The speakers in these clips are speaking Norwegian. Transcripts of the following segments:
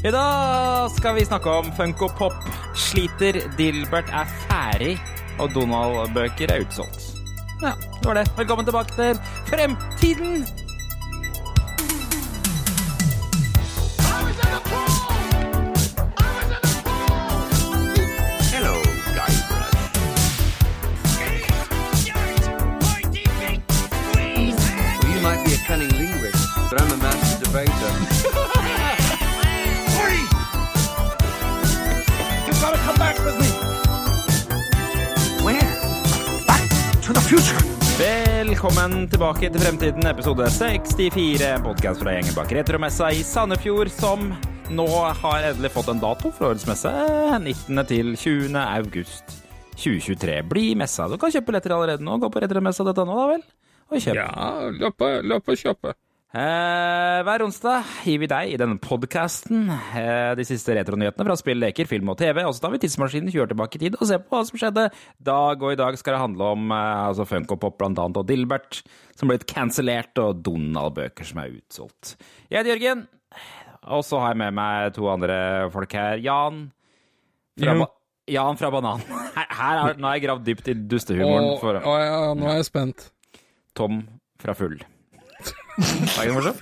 I dag skal vi snakke om Funko Pop. Sliter, Dilbert er ferdig, og Donald-bøker er utsolgt. Ja, det var det. Velkommen tilbake til Fremtiden! Hello, Guybrush. Well, you might be a cunning linguist, but I'm a master debater. Velkommen tilbake til Fremtiden, episode 64. En podkast fra gjengen bak Retromessa i Sandefjord, som nå har endelig fått en dato for årets messe. 19. til 20. august 2023 blir messa. Du kan kjøpe billetter allerede nå. Gå på retromessa.no, da vel. Og kjøp. Ja, løp og, løp og kjøpe. Eh, hver onsdag gir vi deg i denne podkasten eh, de siste retronyhetene fra spill, leker, film og TV. Og så tar vi tidsmaskinen 20 år tilbake i tid og ser på hva som skjedde dag. Og i dag skal det handle om eh, altså Funko Pop blant annet, og Dilbert som ble kansellert, og Donald-bøker som er utsolgt. Jeg heter Jørgen, og så har jeg med meg to andre folk her. Jan fra, ba Jan fra Banan. Her, her er, nå har jeg gravd dypt i dustehumoren å ja, nå er jeg spent. Tom fra Full. Var ikke det morsomt?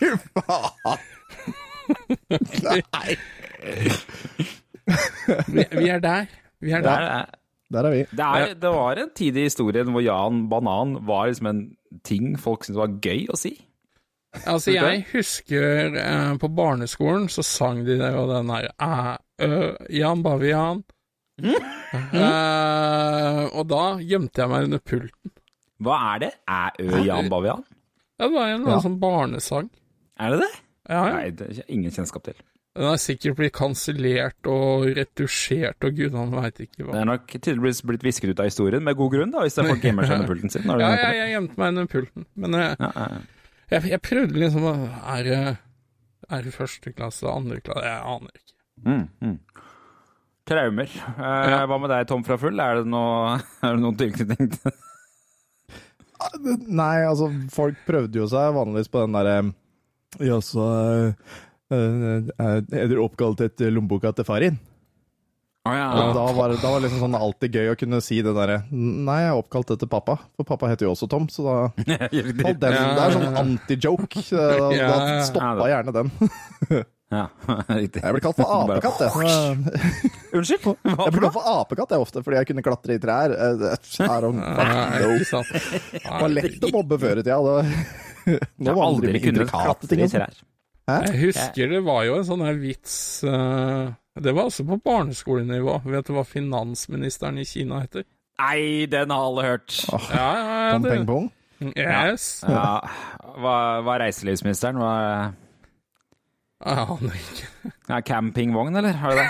Vi, vi er der. Vi er Det der. er, Der er vi. Det, er, det var en tid i historien hvor Jan Banan var liksom en ting folk syntes var gøy å si. Altså, jeg husker eh, på barneskolen så sang de det, og den der uh, Jan Bavian. Eh, og da gjemte jeg meg under pulten. Hva er det? Æ-ø Jan Bavian? Ja, Det var en ja. sånn barnesang. Er det det? Ja, ja. Nei, det har jeg ingen kjennskap til. Den har sikkert blitt kansellert og retusjert og gudene veit ikke Det hva. er nok tydeligvis blitt visket ut av historien, med god grunn, da, hvis det er folk gjemmer seg under pulten sin. Ja, ja, jeg gjemte meg under pulten. Men eh, ja. jeg, jeg prøvde liksom å Er det er det første klasse, andre klasse Jeg aner ikke. Mm, mm. Traumer. Eh, Ja. Hva med deg, Tom fra Full? Er det noe, er det noen tilknytning til Nei, altså, folk prøvde jo seg vanligvis på den derre Ja, så eh, eh, Er dere oppkalt etter lommeboka til far din? Å ja. Og da var, det liksom sånn alltid gøy å kunne si det derre Nei, jeg er oppkalt etter pappa, for pappa heter jo også Tom, så da den Det er sånn anti-joke. Da, da stoppa gjerne den. ja, riktig. Jeg ble kalt for apekatt, jeg. Unnskyld? Hva Jeg ble kalt for apekatt jeg ofte, fordi jeg kunne klatre i trær. Eh, Ja. Det var lett å mobbe før i tida. da- Jeg Nå har var aldri det intrikate ting. i trær. Jeg husker det var jo en sånn her vits eh, Det var også på barneskolenivå. Vet du hva finansministeren i Kina heter? Nei, den har alle hørt. Ja, ja, ja. Peng Det, Pong. yes. Ja, hva, hva er reiselivsministeren? Hva Jeg aner ikke. ja, campingvogn, eller? Har du det?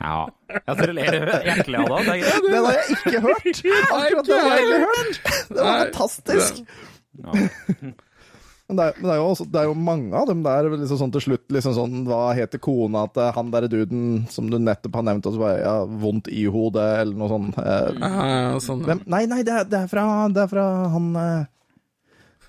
ja. Jeg tror du ler hjertelig av det. Det er greit. Har jeg ikke hørt! Akkurat det har jeg ikke hørt! Det var fantastisk! Ja. Men det er, men det er, jo, også, det er jo mange av dem der liksom sånn til slutt liksom sånn, Hva heter kona til han derre duden som du nettopp har nevnt, og så bare ja, vondt i hodet, eller noe sånt. Eh, Ja, sånn. hvem? Nei, nei, det er, det er, fra, det er fra han eh,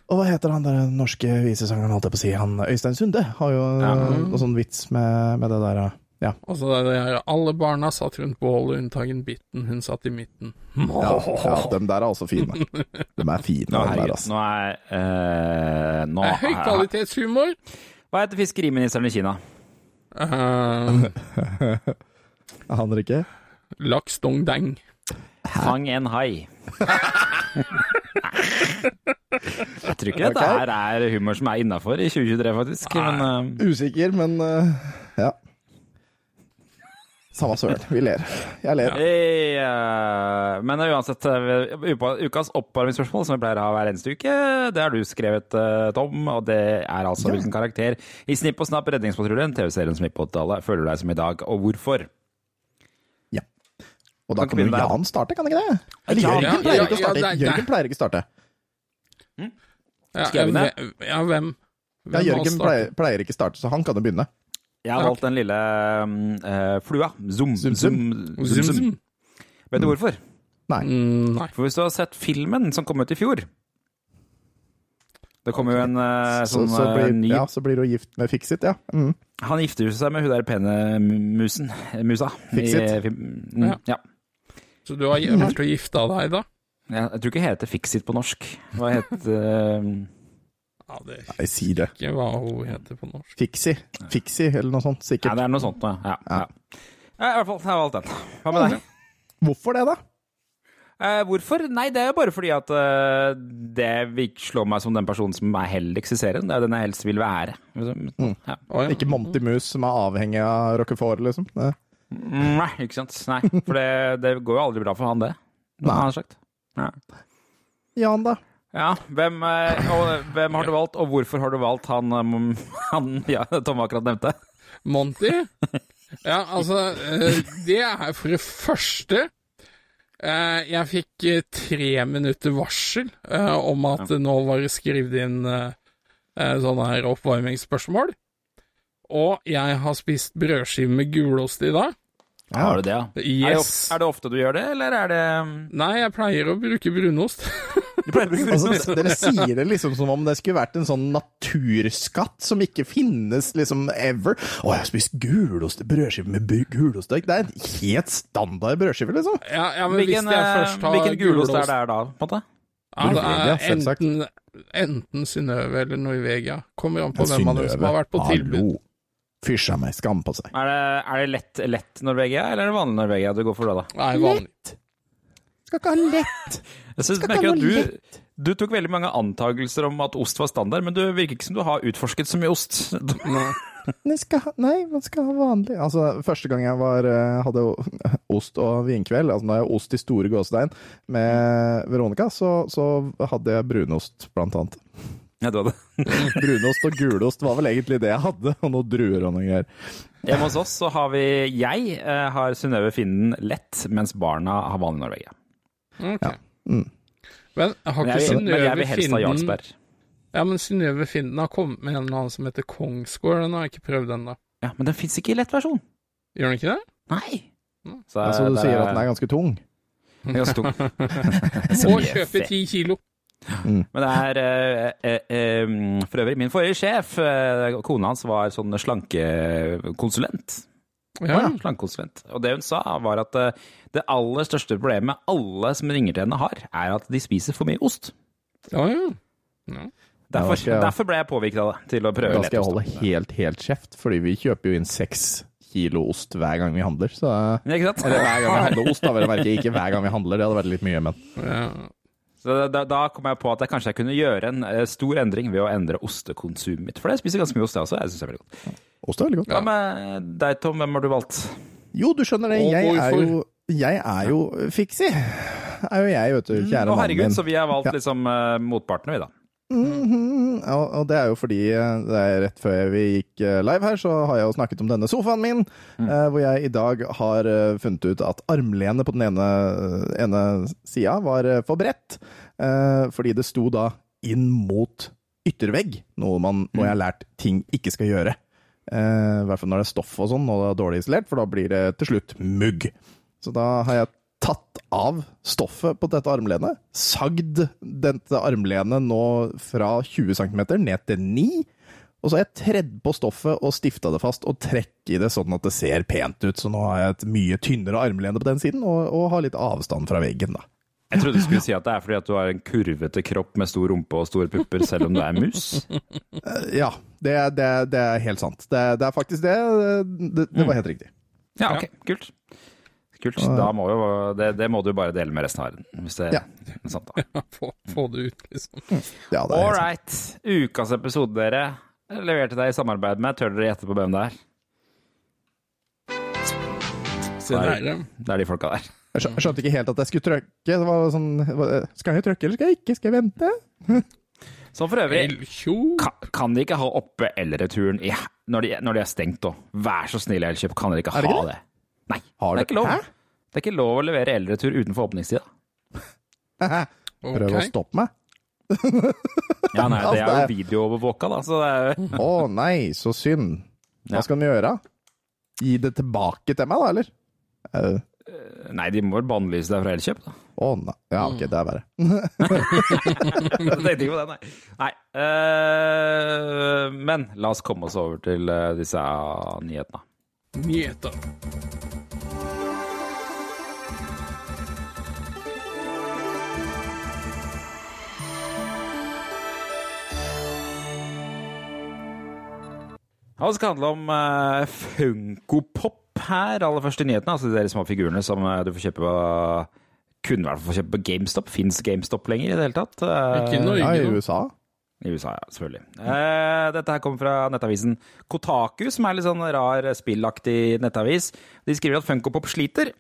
Og hva heter han der norske visesangeren, holdt jeg på å si? Han Øystein Sunde har jo Ja. noe sånn vits med, med det der. Ja. Og så det der Alle barna satt rundt bålet, unntagen Bitten. Hun satt i midten. Ja, ja, dem der er også fine. De er fine, Nå, dem der, altså. nå er øh, nå, Det er Høykvalitetshumor. Hva heter fiskeriministeren i Kina? Uh, aner ikke. Laks dong deng. Fang en hai. Jeg tror ikke dette Ok. her er humor som er innafor i 2023, faktisk. Men, uh... Usikker, men uh, ja. Samme søren. Vi ler. Jeg ler. eh, men uansett, ukas oppvarmingsspørsmål, som vi pleier å ha hver eneste uke, det har du skrevet, Tom. Og det er altså Ja. hvilken karakter i Snipp og Snapp Redningspatruljen, TV-serien som gikk på 80-tallet, føler du deg som i dag, og hvorfor? Og da Kan kan jo. Jan starte, kan ikke det? Eller Jørgen ja, pleier ikke å starte. Jørgen pleier ikke å starte. Ja, Skal jeg begynne? Ja, hvem? Ja, Jørgen pleier, ikke pleier ikke starte, så han kan jo begynne. Jeg har valgt den lille eh, flua. Zoom, zoom, Zoom, zoom, Zoom, zoom, zoom. Vet du hvorfor? Nei. Mm, nei. For hvis du har sett filmen som kom ut i fjor Det kommer jo en uh, sånn så, så blir, ny ja, så blir hun gift med Fixit, ja. Mm. Han gifter seg med hun der pene musen. Musa. Fixit. I, mm, Ja. ja. Så du har vært og gifta deg, da? Ja, Jeg tror ikke det heter Fixit på norsk. Hva heter uh... Ja, det er Jeg sier det. ikke hva hun heter på norsk. Fixi. Fixi, eller noe sånt. Ja, Sikkert. det er noe sånt da. Ja. ja. ja. I hvert fall, jeg har valgt den. Hva med deg? Hvorfor det, da? Eh, hvorfor? Nei, det er jo bare fordi at uh, det vil slå meg som den personen som er heldigst i serien. Det er den jeg helst vil være. Ja. Å, ja. Ikke Monty Mus som er avhengig av Roquefort, liksom. Det. Nei, ikke sant. Nei, for det, det går jo aldri bra for han, det. Nei. han har sagt. Nei. Jan, da? Ja, hvem, eh, og, hvem har du valgt, og hvorfor har du valgt han, eh, han ja, Tom akkurat nevnte? Monty? Ja, altså eh, Det er for det første eh, Jeg fikk eh, tre minutter varsel eh, om at nå var det skrevet inn eh, eh, sånne her oppvarmingsspørsmål. Og jeg har spist brødskive med gulost i dag. Har du det, ja? Er, det ofte, er det ofte du gjør det, eller er det Nei, jeg pleier å bruke brunost. Du pleier å bruke Altså, dere sier det liksom som om det skulle vært en sånn naturskatt som ikke finnes liksom ever. Å, jeg har spist gulost, brødskive med gulost. Det er en helt standard brødskive, liksom. Ja, ja men Hvilken, hvis jeg eh, først har hvilken gulost er det her da, på en måte? Ja, det er enten, enten Synnøve eller Norvegia. Kommer an på hvem av dem som har vært på tilbud. Hallo. Fysj a meg, skam på seg. Er det, er det lett, lett Norvegia, eller er det vanlig Norvegia du går for da? da? Nei, vanlig. Skal ikke ha lett. Jeg synes, merker ikke at ha du, du tok veldig mange antakelser om at ost var standard, men du virker ikke som du har utforsket så mye ost. Nei. Nei, skal ha, nei, man skal ha vanlig. Altså, første gang jeg var, eh, hadde ost og vinkveld, altså når jeg ost i store gåstein med Veronica, så, så hadde jeg brunost, blant annet. Ja, det var det. Brunost og gulost var vel egentlig det jeg hadde, og noen druer og noe greier. Hjemme hos oss så har vi Jeg eh, har Synnøve Finden lett, mens barna har vanlig Norvegia. Okay. Ja. Mm. Men har ikke jeg, Synnøve vil helst ha Finden. Ja, men Synnøve Finden har kommet med en eller annen som heter Kongsgård. Den har jeg ikke prøvd ennå. Ja, men den fins ikke i lett versjon. Gjør den ikke det? Nei. Så, Altså, du det sier at den er ganske tung. ganske tung. Og kjøpe ti kilo. Men det er eh, eh, eh, For øvrig, min forrige sjef, eh, kona hans, var sånn slankekonsulent. Ja. Slankekonsulent. Og det hun sa, var at eh, det aller største problemet alle som ringer til henne har, er at de spiser for mye ost. Ja, ja. ja. Derfor, jeg- derfor ble jeg påvirket av det, til å prøve Da skal jeg holde helt, helt kjeft, fordi vi kjøper jo inn seks kilo ost hver gang vi handler. Så, Ikke sant? eller hver gang vi handler ost, da vil jeg merke. Ikke hver gang vi handler, det hadde vært litt mye, men ja. Så da, da kom jeg på at jeg kanskje jeg kunne gjøre en eh, stor endring ved å endre ostekonsumet mitt. For jeg spiser ganske mye ost, jeg også. Jeg synes det er veldig godt. ost er veldig godt. Hva med deg, Tom? Hvem har du valgt? Jo, du skjønner det. Og Jeg er jo, jeg er jo fiksi. Er jo jeg, vet du. Kjære Å, mannen herregud, så vi har valgt Ja. liksom eh, motpartene, vi, da. Mhm. og, og det er jo fordi eh, det er rett før vi gikk eh, live her, så har jeg jo snakket om denne sofaen min, eh, hvor jeg i dag har eh, funnet ut at armlenet på den ene, ene sida var for bredt, eh, fordi det sto da inn mot yttervegg, noe, man, noe jeg har lært ting ikke skal gjøre. Eh, I hvert fall når det er stoff og sånn, og det er dårlig isolert, for da blir det til slutt mugg. Så da har jeg tatt av stoffet på dette armlenet, sagd dette armlenet nå fra 20 cm ned til 9 og så har jeg tredd på stoffet og stifta det fast og trekk i det sånn at det ser pent ut. Så nå har jeg et mye tynnere armlene på den siden, og, og har litt avstand fra veggen, da. Jeg trodde du skulle si at det er fordi at du har en kurvete kropp med stor rumpe og store pupper, selv om du er mus. Eh, Ja, det, er- det, det er helt sant. Det, er- det er faktisk det. Det, det var helt riktig. Ja, ok, kult. Kult. Da må jo, det, det må du bare dele med resten av verden, hvis det Ja. er sant. da. Få, få det ut, liksom. Ja, det er All right. Ukas episode, dere. Jeg Leverte deg i samarbeid med. Tør dere gjette på hvem det er? Det er de folka der. Jeg skjønte ikke helt at jeg skulle trykke. Det var sånn, Skal jeg trykke, eller skal jeg ikke? Skal jeg vente? Så for øvrig, kan, kan de ikke ha oppe elreturen når, de, når de er stengt, da? Vær så snill, Elkjøp, kan dere ikke det ha ikke det? Nei, Har det er ikke lov. Hæ? Det er ikke lov å levere eldretur utenfor åpningstida. Prøv å Ok. stoppe meg. Ja, nei, det Altså, er jo er- videoovervåka, da, så det er jo Å nei, så synd. Ja. Hva skal den gjøre? Gi det tilbake til meg, da, eller? Eh, Nei, de må vel bannlyse deg fra Elkjøp, da. Å nei. Ja, ok, det er verre. Jeg tenkte ikke på det, nei. nei. eh, men la oss komme oss over til eh, disse nyhetene. Nyheter. Ja, Det skal handle om uh, Funko Pop her. Aller første nyhetene. Altså de små figurene som eh, du får kjøpe på kunne i hvert fall få kjøpe på GameStop. Fins GameStop lenger i det hele tatt? Eh, Ikke i Norge, Ja, i. USA. I USA, ja. Selvfølgelig. Eh, dette her kommer fra nettavisen Kotaku, som er litt sånn rar spillaktig nettavis. De skriver at Funko Pop sliter,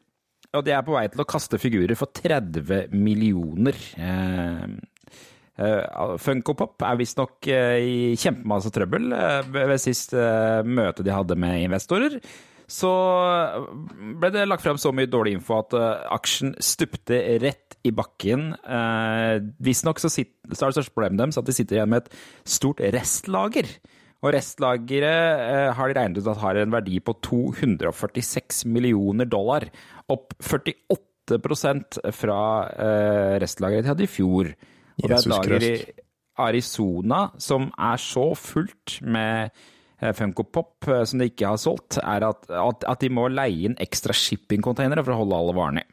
og de er på vei til å kaste figurer for 30 millioner. Eh, eh, Funko Pop er visstnok uh, i kjempemasse trøbbel eh, ved sist eh, møte de hadde med investorer. Så ble det lagt frem så mye dårlig info at eh, aksjen stupte rett i bakken. Uh, Visstnok så, så er det største problemet deres at de sitter igjen med et stort restlager. Og restlageret eh, har de regnet ut at har en verdi på 246 millioner dollar. Opp 48% fra eh, restlageret de hadde i fjor. Og det er et lager i Arizona som er så fullt med eh, Funko Pop eh, som de ikke har solgt, er at, at, at de må leie inn ekstra shippingcontainere for å holde alle varene i.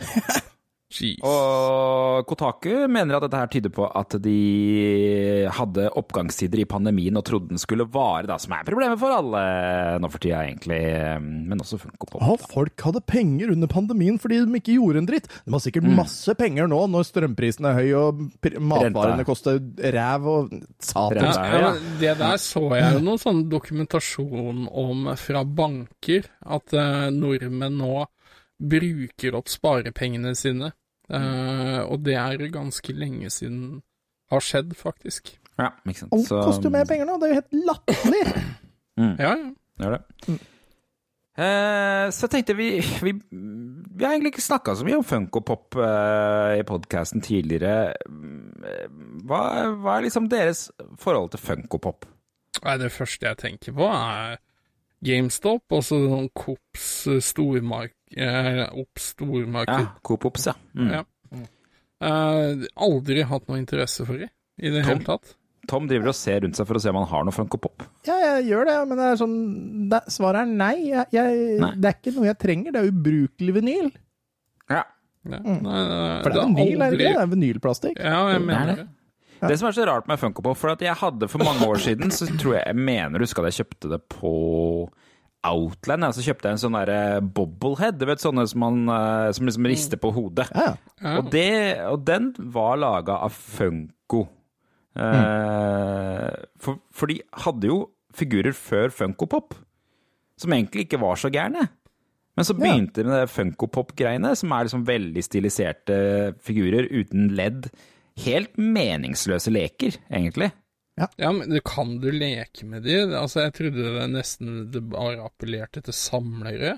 Jeez. Og Kotaku mener at dette her tyder på at de hadde oppgangstider i pandemien og trodde den skulle vare, da, som er problemet for alle nå for tida, egentlig. Men også Funko Pop. Ja, folk hadde penger under pandemien fordi de ikke gjorde en dritt. De har sikkert masse penger nå når strømprisen er høy og matvarene koster ræv og satan. Ja, det der så jeg jo noe sånn dokumentasjon om fra banker, at eh, nordmenn nå bruker opp sparepengene sine. Uh, og det er ganske lenge siden har skjedd, faktisk. Ja, ikke sant. Alt Så- koster jo mer penger nå, det er jo helt latterlig! Ja, ja. Gjør det. Eh, så jeg tenkte vi Vi, vi har egentlig ikke snakka så mye om Funko Pop eh, i podkasten tidligere. Mm, Hva, hva er liksom deres forhold til Funko Pop? Nei, det første jeg tenker på, er GameStop, og så sånn Cops eh, stormark... Eh, Ops stormarked. Ja, Coop Ops, ja. Mm. Ja. Uh, aldri hatt noe interesse for det, i det Tom? hele tatt. Tom driver og ser rundt seg for å se om han har noe Funko Pop. Ja, jeg gjør det, men det er sånn det, Svaret er nei. Jeg, jeg, Nei. Det er ikke noe jeg trenger. Det er ubrukelig vinyl. Ja. Ja. Nei, nei, For det er vinyl, er det ikke det? Det er vinylplastikk. Ja, jeg er mener det. Det. Som er så rart med Funko Pop, for at jeg hadde for mange år siden, så tror jeg jeg mener du husker at jeg kjøpte det på Outland. Ja, så kjøpte jeg en sånn derre bobblehead, du vet sånne som, man, eh, som liksom rister på hodet. Ja, ja. Ja. Og, det, og den var laga av Funko. Eh, for, for de hadde jo figurer før Funko Pop, som egentlig ikke var så gærne. Men så begynte de med det Funko Pop-greiene, som er liksom veldig stiliserte figurer uten ledd. Helt meningsløse leker, egentlig. Ja, men det kan du leke med de? Altså, jeg trodde det nesten det bare appellerte til samlere.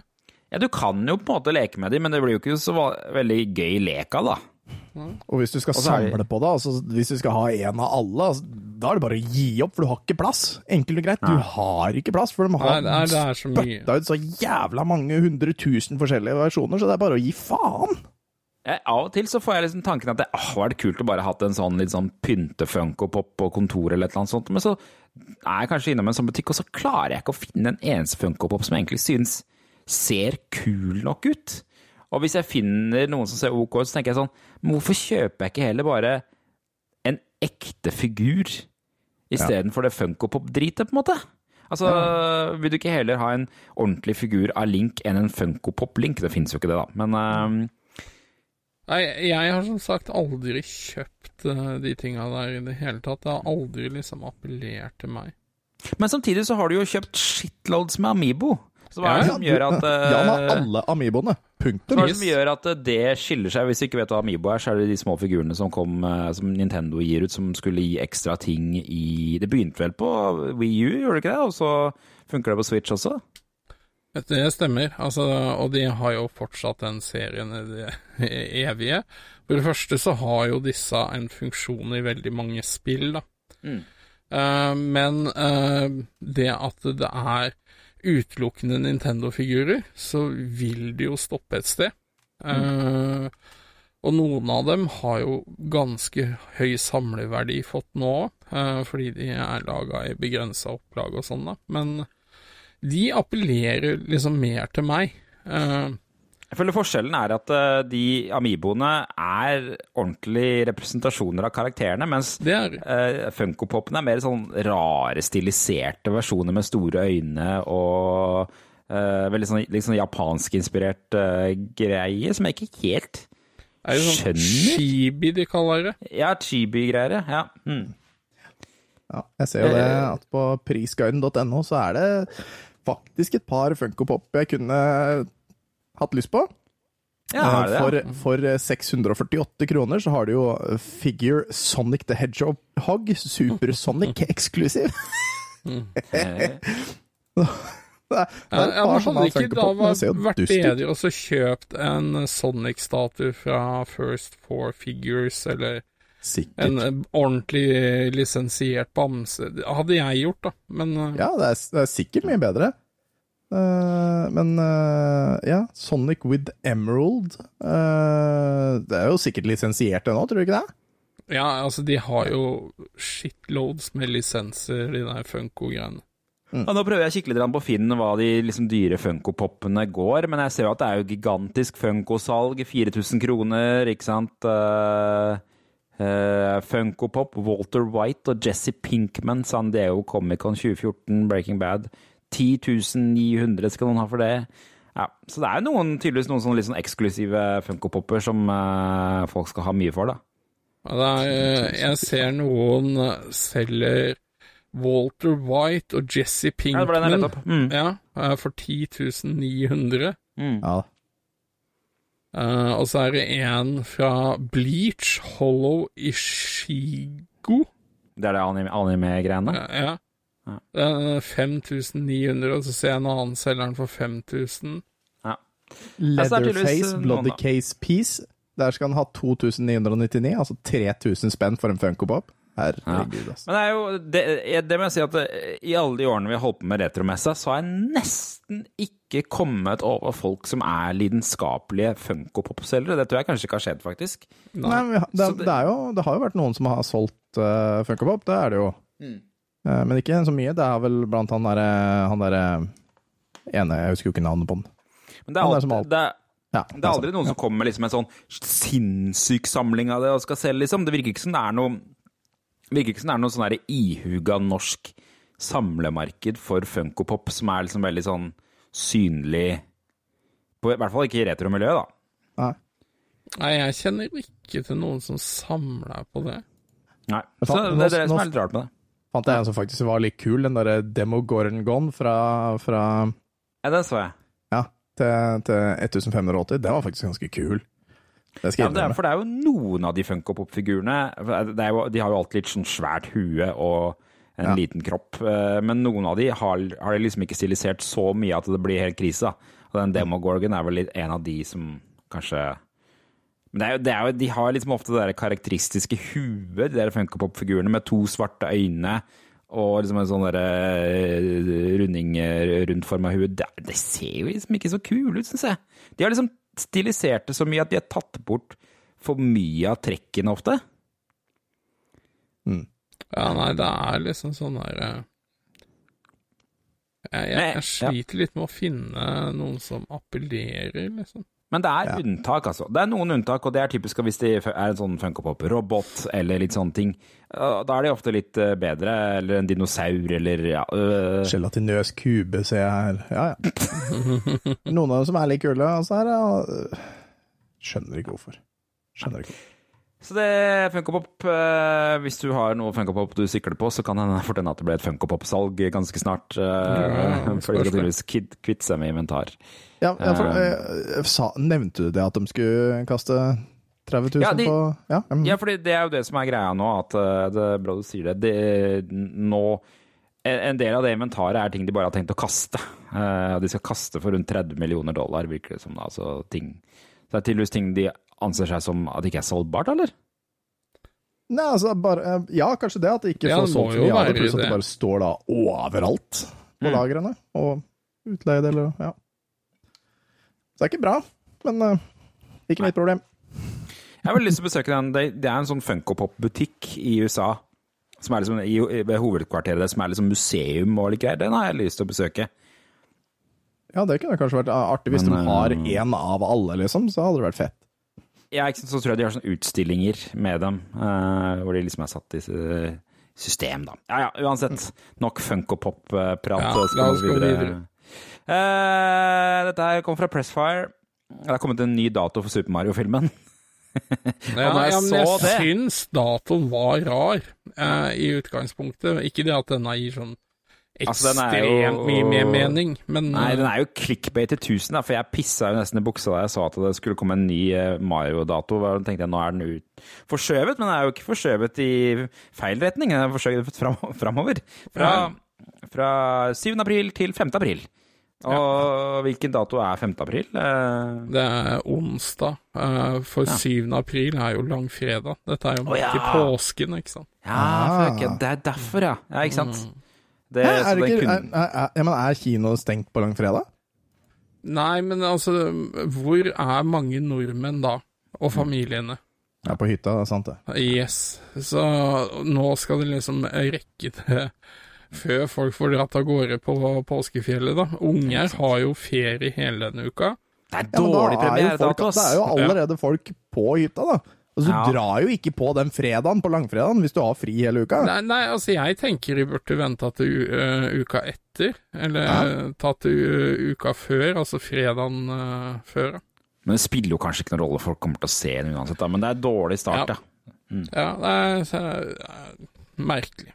Ja, du kan jo på en måte leke med de, men det blir jo ikke så veldig gøy lek av, da. Og hvis du skal det- samle på det, altså hvis du skal ha en av alle, altså, da er det bare å gi opp, for du har ikke plass. Enkelt og greit, du har ikke plass, for de Nei, har det er, det er så spytta ut så jævla mange hundre tusen forskjellige versjoner, så det er bare å gi faen. Jeg, av og til så får jeg liksom tanken at det åh, vært det kult å bare hatt en sånn litt sånn pynte-funko-pop på kontoret eller et eller annet sånt, men så er jeg kanskje innom en sånn butikk, og så klarer jeg ikke å finne en eneste funko-pop som jeg egentlig synes ser kul nok ut. Og hvis jeg finner noen som ser ok ut, så tenker jeg sånn, men hvorfor kjøper jeg ikke heller bare en ekte figur istedenfor det funko-pop-dritet, på en måte? Altså, vil du ikke heller ha en ordentlig figur av Link enn en funko-pop-link? Det finnes jo ikke det, da, men ehm, Nei, jeg har som sagt aldri kjøpt eh, de tinga der i det hele tatt. Det har aldri liksom appellert til meg. Men samtidig så har du jo kjøpt shitloads med Amibo. Så hva er det Ja, som gjør at eh, Jan har alle Amiboene. Punktum. hva er det som gjør at eh, det skiller seg? Hvis du ikke vet hva Amibo er, så er det de små figurene som kom eh, som Nintendo gir ut, som skulle gi ekstra ting i Det begynte vel på Wii U, gjorde det ikke det? Og så funker det på Switch også? Det stemmer, altså, og de har jo fortsatt den serien i det evige. For det første så har jo disse en funksjon i veldig mange spill, da. Mm. Uh, men uh, det at det er utelukkende Nintendo-figurer, så vil det jo stoppe et sted. Eh, Og noen av dem har jo ganske høy samleverdi fått nå, eh, fordi de er laga i begrensa opplag og sånn, da. Men de appellerer liksom mer til meg. Uh, Jeg føler forskjellen er at eh, de Amiboene er ordentlige representasjoner av karakterene, mens uh, Funkopopene er mer sånn rare, stiliserte versjoner med store øyne og uh, veldig sånn, liksom japanskinspirert eh, greie, som jeg ikke helt er det sånn skjønner. chibi de kaller det. Ja, chibi-greier, ja. Mm. Ja, jeg ser jo det at på prisguiden.no så er det faktisk et par Funko Pop jeg kunne hatt lyst på. Ja, er det ja. for, for 648 kroner så har du jo Figure Sonic the Hedgehog Supersonic eksklusiv. Eh, Det er- det er Ja, men hadde ikke da vært bedre også kjøpt en Sonic-statue fra First Four Figures, eller Sikkert. En ordentlig lisensiert bamse? Hadde jeg gjort, da, men eh, Ja, det er, det er sikkert mye bedre. Uh, men uh, ja, Sonic with Emerald uh, Det er jo sikkert lisensiert ennå, tror du ikke det? Ja, altså, de har jo shitloads med lisenser, de der Funko-greiene. Ja, nå prøver jeg å kikke litt på Finn hva de liksom, dyre Funko-popene går, men jeg ser jo at det er jo gigantisk Funko-salg, 4000 kroner, ikke sant? Uh, Funko-pop, Walter White og Jesse Pinkman, San Diego Comic-Con 2014, Breaking Bad. 10 900 skal noen ha for det. Ja, så det er noen, tydeligvis noen sånne litt sånn eksklusive Funko-popper som uh, folk skal ha mye for, da. Ja, det er, eh, jeg ser noen eh, selger Walter White og Jesse Ja, det var den jeg Pinkman lette opp. Mm. ja, eh, for 10 900. Mm. Ja. Eh, og så er det en fra Bleach, Hollow Ishigo. Det er det anime- anime-greiene? Ja. ja. Ja. Eh, 5900, og så ser jeg en annen selger den for 5000. Ja. Altså, er Leatherface, eh, Bloody. Case Piece. Der skal han ha 2999, altså 3000 spenn for en Funko Pop. Herregud, altså. Men det er jo det, det må jeg si at eh, i alle de årene vi har holdt på med retromessa, så har jeg nesten ikke kommet over folk som er lidenskapelige Funko-pop-selgere. Det tror jeg kanskje ikke har skjedd, faktisk. Nei, har- det, det- er jo, det har jo vært noen som har solgt uh, Funko Pop, det er det jo. Mm. Uh, men ikke så mye. Det er vel blant han derre han der, ene Jeg husker jo ikke navnet på den. Men det er, Han alt, som alt- det er, Ja, det er aldri noen som kommer med liksom en sånn sinnssyk samling av det og skal selge, liksom. Det virker ikke som det er noe virker ikke som det er noe sånn der ihuga norsk samlemarked for Funko-pop som er liksom veldig sånn synlig på, I hvert fall ikke i retromiljøet, da. Nei. Nei, jeg kjenner ikke til noen som samler på det. Nei. Så det er det som er litt rart med det. Fant jeg en som faktisk var litt kul, den derre Demo Gorgon fra, fra Ja, den så jeg. Ja, til, til 1580. Den var faktisk ganske kul. Det Ja, det er, for det er jo noen av de er jo, De har jo alltid litt sånn svært hue og en Ja. liten kropp, eh, men noen av de har, har liksom ikke stilisert så mye at det blir helt krise. Og den Demogorgon er vel en av de som kanskje Men det er jo, det er jo, de har liksom ofte det der karakteristiske huet, de der Funko-pop-figurene med to svarte øyne og liksom en sånn der runding form rundforma hue. Det, det ser jo liksom ikke så kule ut, syns jeg. De har liksom stilisert det så mye at de har tatt bort for mye av trekkene ofte. Ja, nei, det er liksom sånn der eh, jeg, jeg, jeg sliter litt med å finne noen som appellerer, liksom. Men det er Ja. unntak, altså. Det er noen unntak, og det er typisk hvis det er en sånn Funko-pop-robot eller litt sånne ting. Da er de ofte litt eh, bedre, eller en dinosaur, eller ja øh, Gelatinøs kube, ser jeg her. Ja, ja. Noen av dem som er litt kule, altså her, er ja, Skjønner ikke hvorfor. Skjønner ikke. Så det Funko-pop. eh, Hvis du har noe Funko-pop du sikler på, så kan det hende at det blir et Funko-pop-salg ganske snart. eh, Ja, for de spørs skal det. tydeligvis kvitte seg med inventar. Ja, for, Eh. eh, sa, nevnte du det at de skulle kaste 30 000 Ja, de- på Ja, mm. Ja, fordi det er jo det som er greia nå, at eh, det, bra du sier det, det nå en del av det inventaret er ting de bare har tenkt å kaste. Eh, De skal kaste for rundt 30 millioner dollar, virker det som. da, altså ting. Så det er tydeligvis ting de anser seg som at det ikke er solgbart, eller? Nei, altså bare Ja, kanskje det, at det ikke Ja, får solgt mye av det, pluss at det bare står da overalt på Mm. lagrene. Og utleiedeler eller ja. Så det er ikke bra, men uh, ikke mitt problem. Jeg har veldig lyst til å besøke den. Det, er en sånn Funko-pop-butikk i USA. Som er liksom i, ved hovedkvarteret, som er liksom museum og litt greier. Den har jeg lyst til å besøke. Ja, det kunne kanskje vært artig hvis Men, de har eh, én av alle, liksom. Så hadde det vært fett. Ja, ikke sant, så tror jeg de har sånne utstillinger med dem, uh, hvor de liksom er satt i eh, system, da. Ja ja, uansett. Nok Funko-pop-prat. Ja, så la oss gå videre. Eh, dette her kom fra Pressfire. Det har kommet en ny dato for Super Mario-filmen. Ja, når jeg ja, men jeg så det- syns datoen var rar eh, i utgangspunktet. Ikke det at denne gir sånn Altså, er ekstremt jo- mye mer mening, men Nei, den eh, er jo clickbait til 1000, for jeg pissa jo nesten i buksa da jeg sa at det skulle komme en ny Mario-dato. Da tenkte jeg nå er den ut forskjøvet, men den er jo ikke forskjøvet i feil retning. Den er forskjøvet fram framover. Fra, fra 7. april til 5. april. Og hvilken dato er 5. april? Eh, det er onsdag. eh, for 7. april er jo langfredag. Dette er jo midt oh, ja. i påsken, ikke sant. ja, fuck, det er derfor, ja. Ja, ikke sant? Det, Hæ, er, det ikke, er, er, er, er kino stengt på langfredag? Nei, men altså, hvor er mange nordmenn da? Og familiene? Ja, på hytta, det er sant det. Yes. Så nå skal det liksom rekke det før folk får dratt av gårde på påskefjellet, da. Unger har jo ferie hele denne uka. Det er Ja, da dårlig er premieredato, ass. det er jo allerede folk på hytta, da. Altså, du drar jo ikke på den fredagen på langfredagen hvis du har fri hele uka. Nei, nei, altså jeg tenker de burde venta til u eh, uka etter, eller ja. tatt til uka før, altså fredagen uh, før. Men det spiller jo kanskje ikke noen rolle, folk kommer til å se den uansett, da. Men det er dårlig start, Ja. ja. Ja, det er, så, merkelig.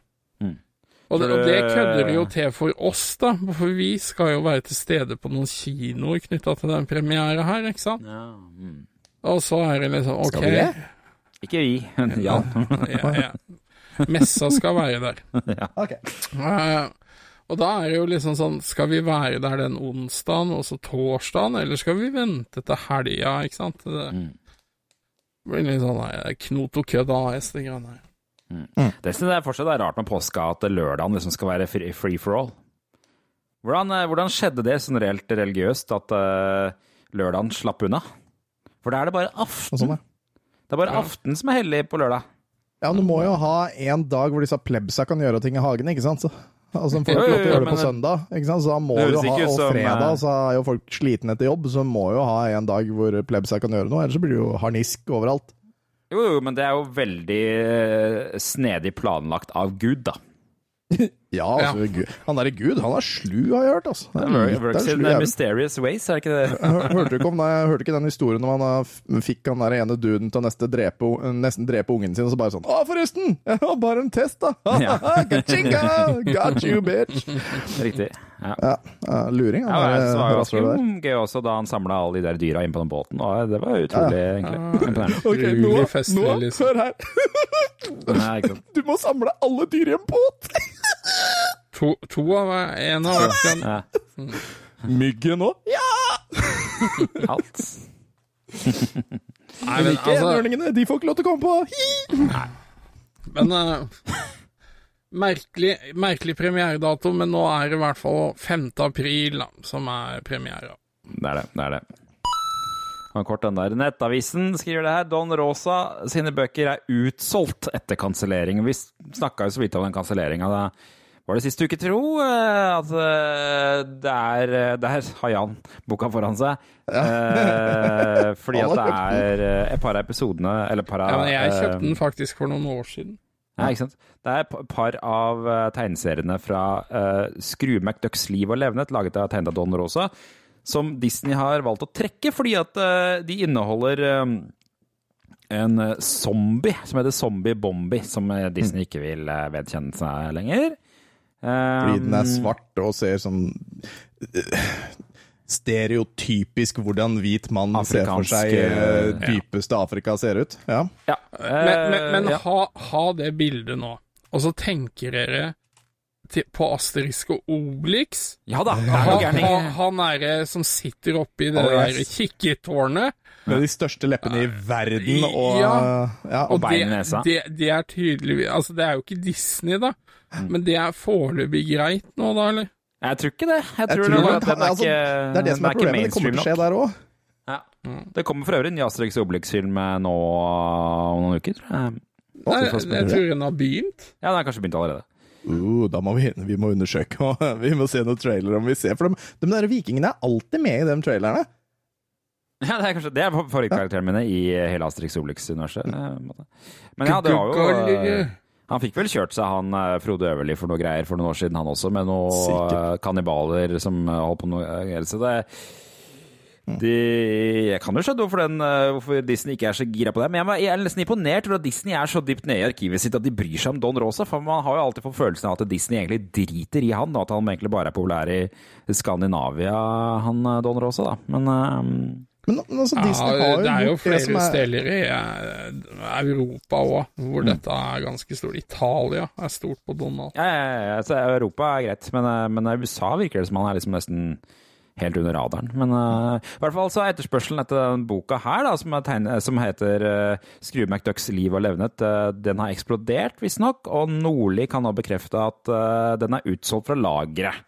Og det, og det det- kødder de jo til for oss, da, for vi skal jo være til stede på noen kinoer knytta til den premiera her, ikke sant? Ja, mm. Og så er det liksom ok Skal vi det? Ikke vi, men Jan. ja, ja. Messa skal være der. ja. Ok. Uh, og da er det jo liksom sånn, skal vi være der den onsdagen og så torsdagen, eller skal vi vente til helga, ikke sant? Det Mm. blir litt sånn nei, knot og kødd AS, det greiene her. Det synes jeg fortsatt er rart med påska at lørdagen liksom skal være free, for all. Hvordan, eh, hvordan skjedde det sånn reelt religiøst at uh, lørdagen slapp unna? For da er det bare aften. sånn, ja. Det er bare aften som er hellig på lørdag. Ja, du må jo ha en dag hvor disse plebsa kan gjøre ting i hagen, ikke sant? Så, altså, de får ikke lov til å gjøre det på søndag, ikke sant? Så da må du ha, og som, fredag eh, så er jo folk slitne etter jobb, så må jo ha en dag hvor plebsa kan gjøre noe, ellers så blir det jo harnisk overalt. Jo, jo, men det er jo veldig eh, snedig planlagt av Gud, da. Ja, altså, ja. han derre Gud, han er slu, har jeg hørt, altså. Er Works in mysterious ways, er det ikke det? Hørte du ikke om nei, hørte ikke den historien om han fikk han der ene duden til å nesten drepe, nesten drepe ungen sin, og så bare sånn Å, forresten! Var bare en test, da! Ja. Ka-chinga! Got you, bitch! Riktig. Ja. Ja, ja, luring. Ja, Han det var rasshølet ganske gøy også da han samla alle de der dyra inn på den båten. Og det var utrolig egentlig imponerende. Ok, nå, nå, liksom. hør her! Du må samle alle dyr i en båt! To, to av en av hvert kjønn. Ja, Myggen òg? Ja! alt. Nei, Men men ikke altså, enhjørningene, de får ikke lov til å komme på! Hi! men uh, merkelig, merkelig premieredato, men nå er det i hvert fall 5. april da, som er premiera. Det er det. det er det. Han kort den der. Nettavisen skriver det her. Don Rosa sine bøker er utsolgt etter kansellering. Vi snakka jo så vidt om den kanselleringa. Var det sist uke, tro? eh, At eh, det er eh, Der har Jan boka foran seg. Eh, fordi at det er et par av episodene Eller et par av Ja, men jeg kjøpte den faktisk for noen år siden. Ja, ikke sant? Det er et par av tegneseriene fra uh, Skrue McDucks liv og levnet, laget av tegnet av Don Rosa, som Disney har valgt å trekke fordi at uh, de inneholder um, en zombie som heter Zombie Bombi, som Disney ikke vil vedkjenne seg lenger. Fordi den er Um, svart og ser sånn eh, Stereotypisk hvordan hvit mann ser for seg eh, eh, dypeste Afrika ser ut. Ja. Ja. Men, men, men ja. ha, ha det bildet nå, og så tenker dere til, på Asterisk og Obelix. ja da, det er Han, han, han er som sitter oppi det Oh, der yes. kikketårnet. Med de største leppene i verden og Ja. ja, Og Og bein i det, nesa. det, det er tydeligvis Altså, det er jo ikke Disney, da. Mm. Men det er foreløpig greit nå, da, eller? Jeg tror ikke det. Jeg Jeg tror, tror det, at den er altså, ikke det er det som er er problemet. Det kommer til å skje nok. der òg. Ja. Det kommer for øvrig en Asterix Obelix-film nå om noen uker, tror jeg. Nei, jeg tror den har begynt. Ja, den har kanskje begynt allerede. Uh, da må vi, vi må undersøke, og vi må se noen trailer om vi ser. For de, de der vikingene er alltid med i de trailerne. Ja, det er kanskje det er favorittkarakterene mine i hele Asterix Obelix-universet. eh. Men ja, det var jo eh, Han fikk vel kjørt seg, han eh, Frode Øverli, for noe greier for noen år siden, han også, med noen kannibaler som eh, holdt på med noe greier. Så det de, jeg kan jo skjønne hvorfor, den, eh, hvorfor Disney ikke er så gira på det. Men jeg er nesten imponert over at Disney er så dypt nede i arkivet sitt at de bryr seg om Don Rosa. For man har jo alltid fått følelsen av at Disney egentlig driter i han, og at han egentlig bare er populær i Skandinavia, han eh, Don Rosa, da. Men um Men, men altså, Disney Ja, har jo det er jo gjort det som flere er steder i Europa òg, hvor dette er ganske stort. Italia er stort på Donald. Ja, ja, ja, ja, så Europa er greit, men, men i USA virker det som han er liksom nesten helt under radaren. Men uh, i hvert fall så er etterspørselen etter den boka her, da, som, er tegnet, som heter uh, Skrue McDucks liv og levnet, uh, den har eksplodert, visstnok. Og Nordli kan nå bekrefte at uh, den er utsolgt fra lageret.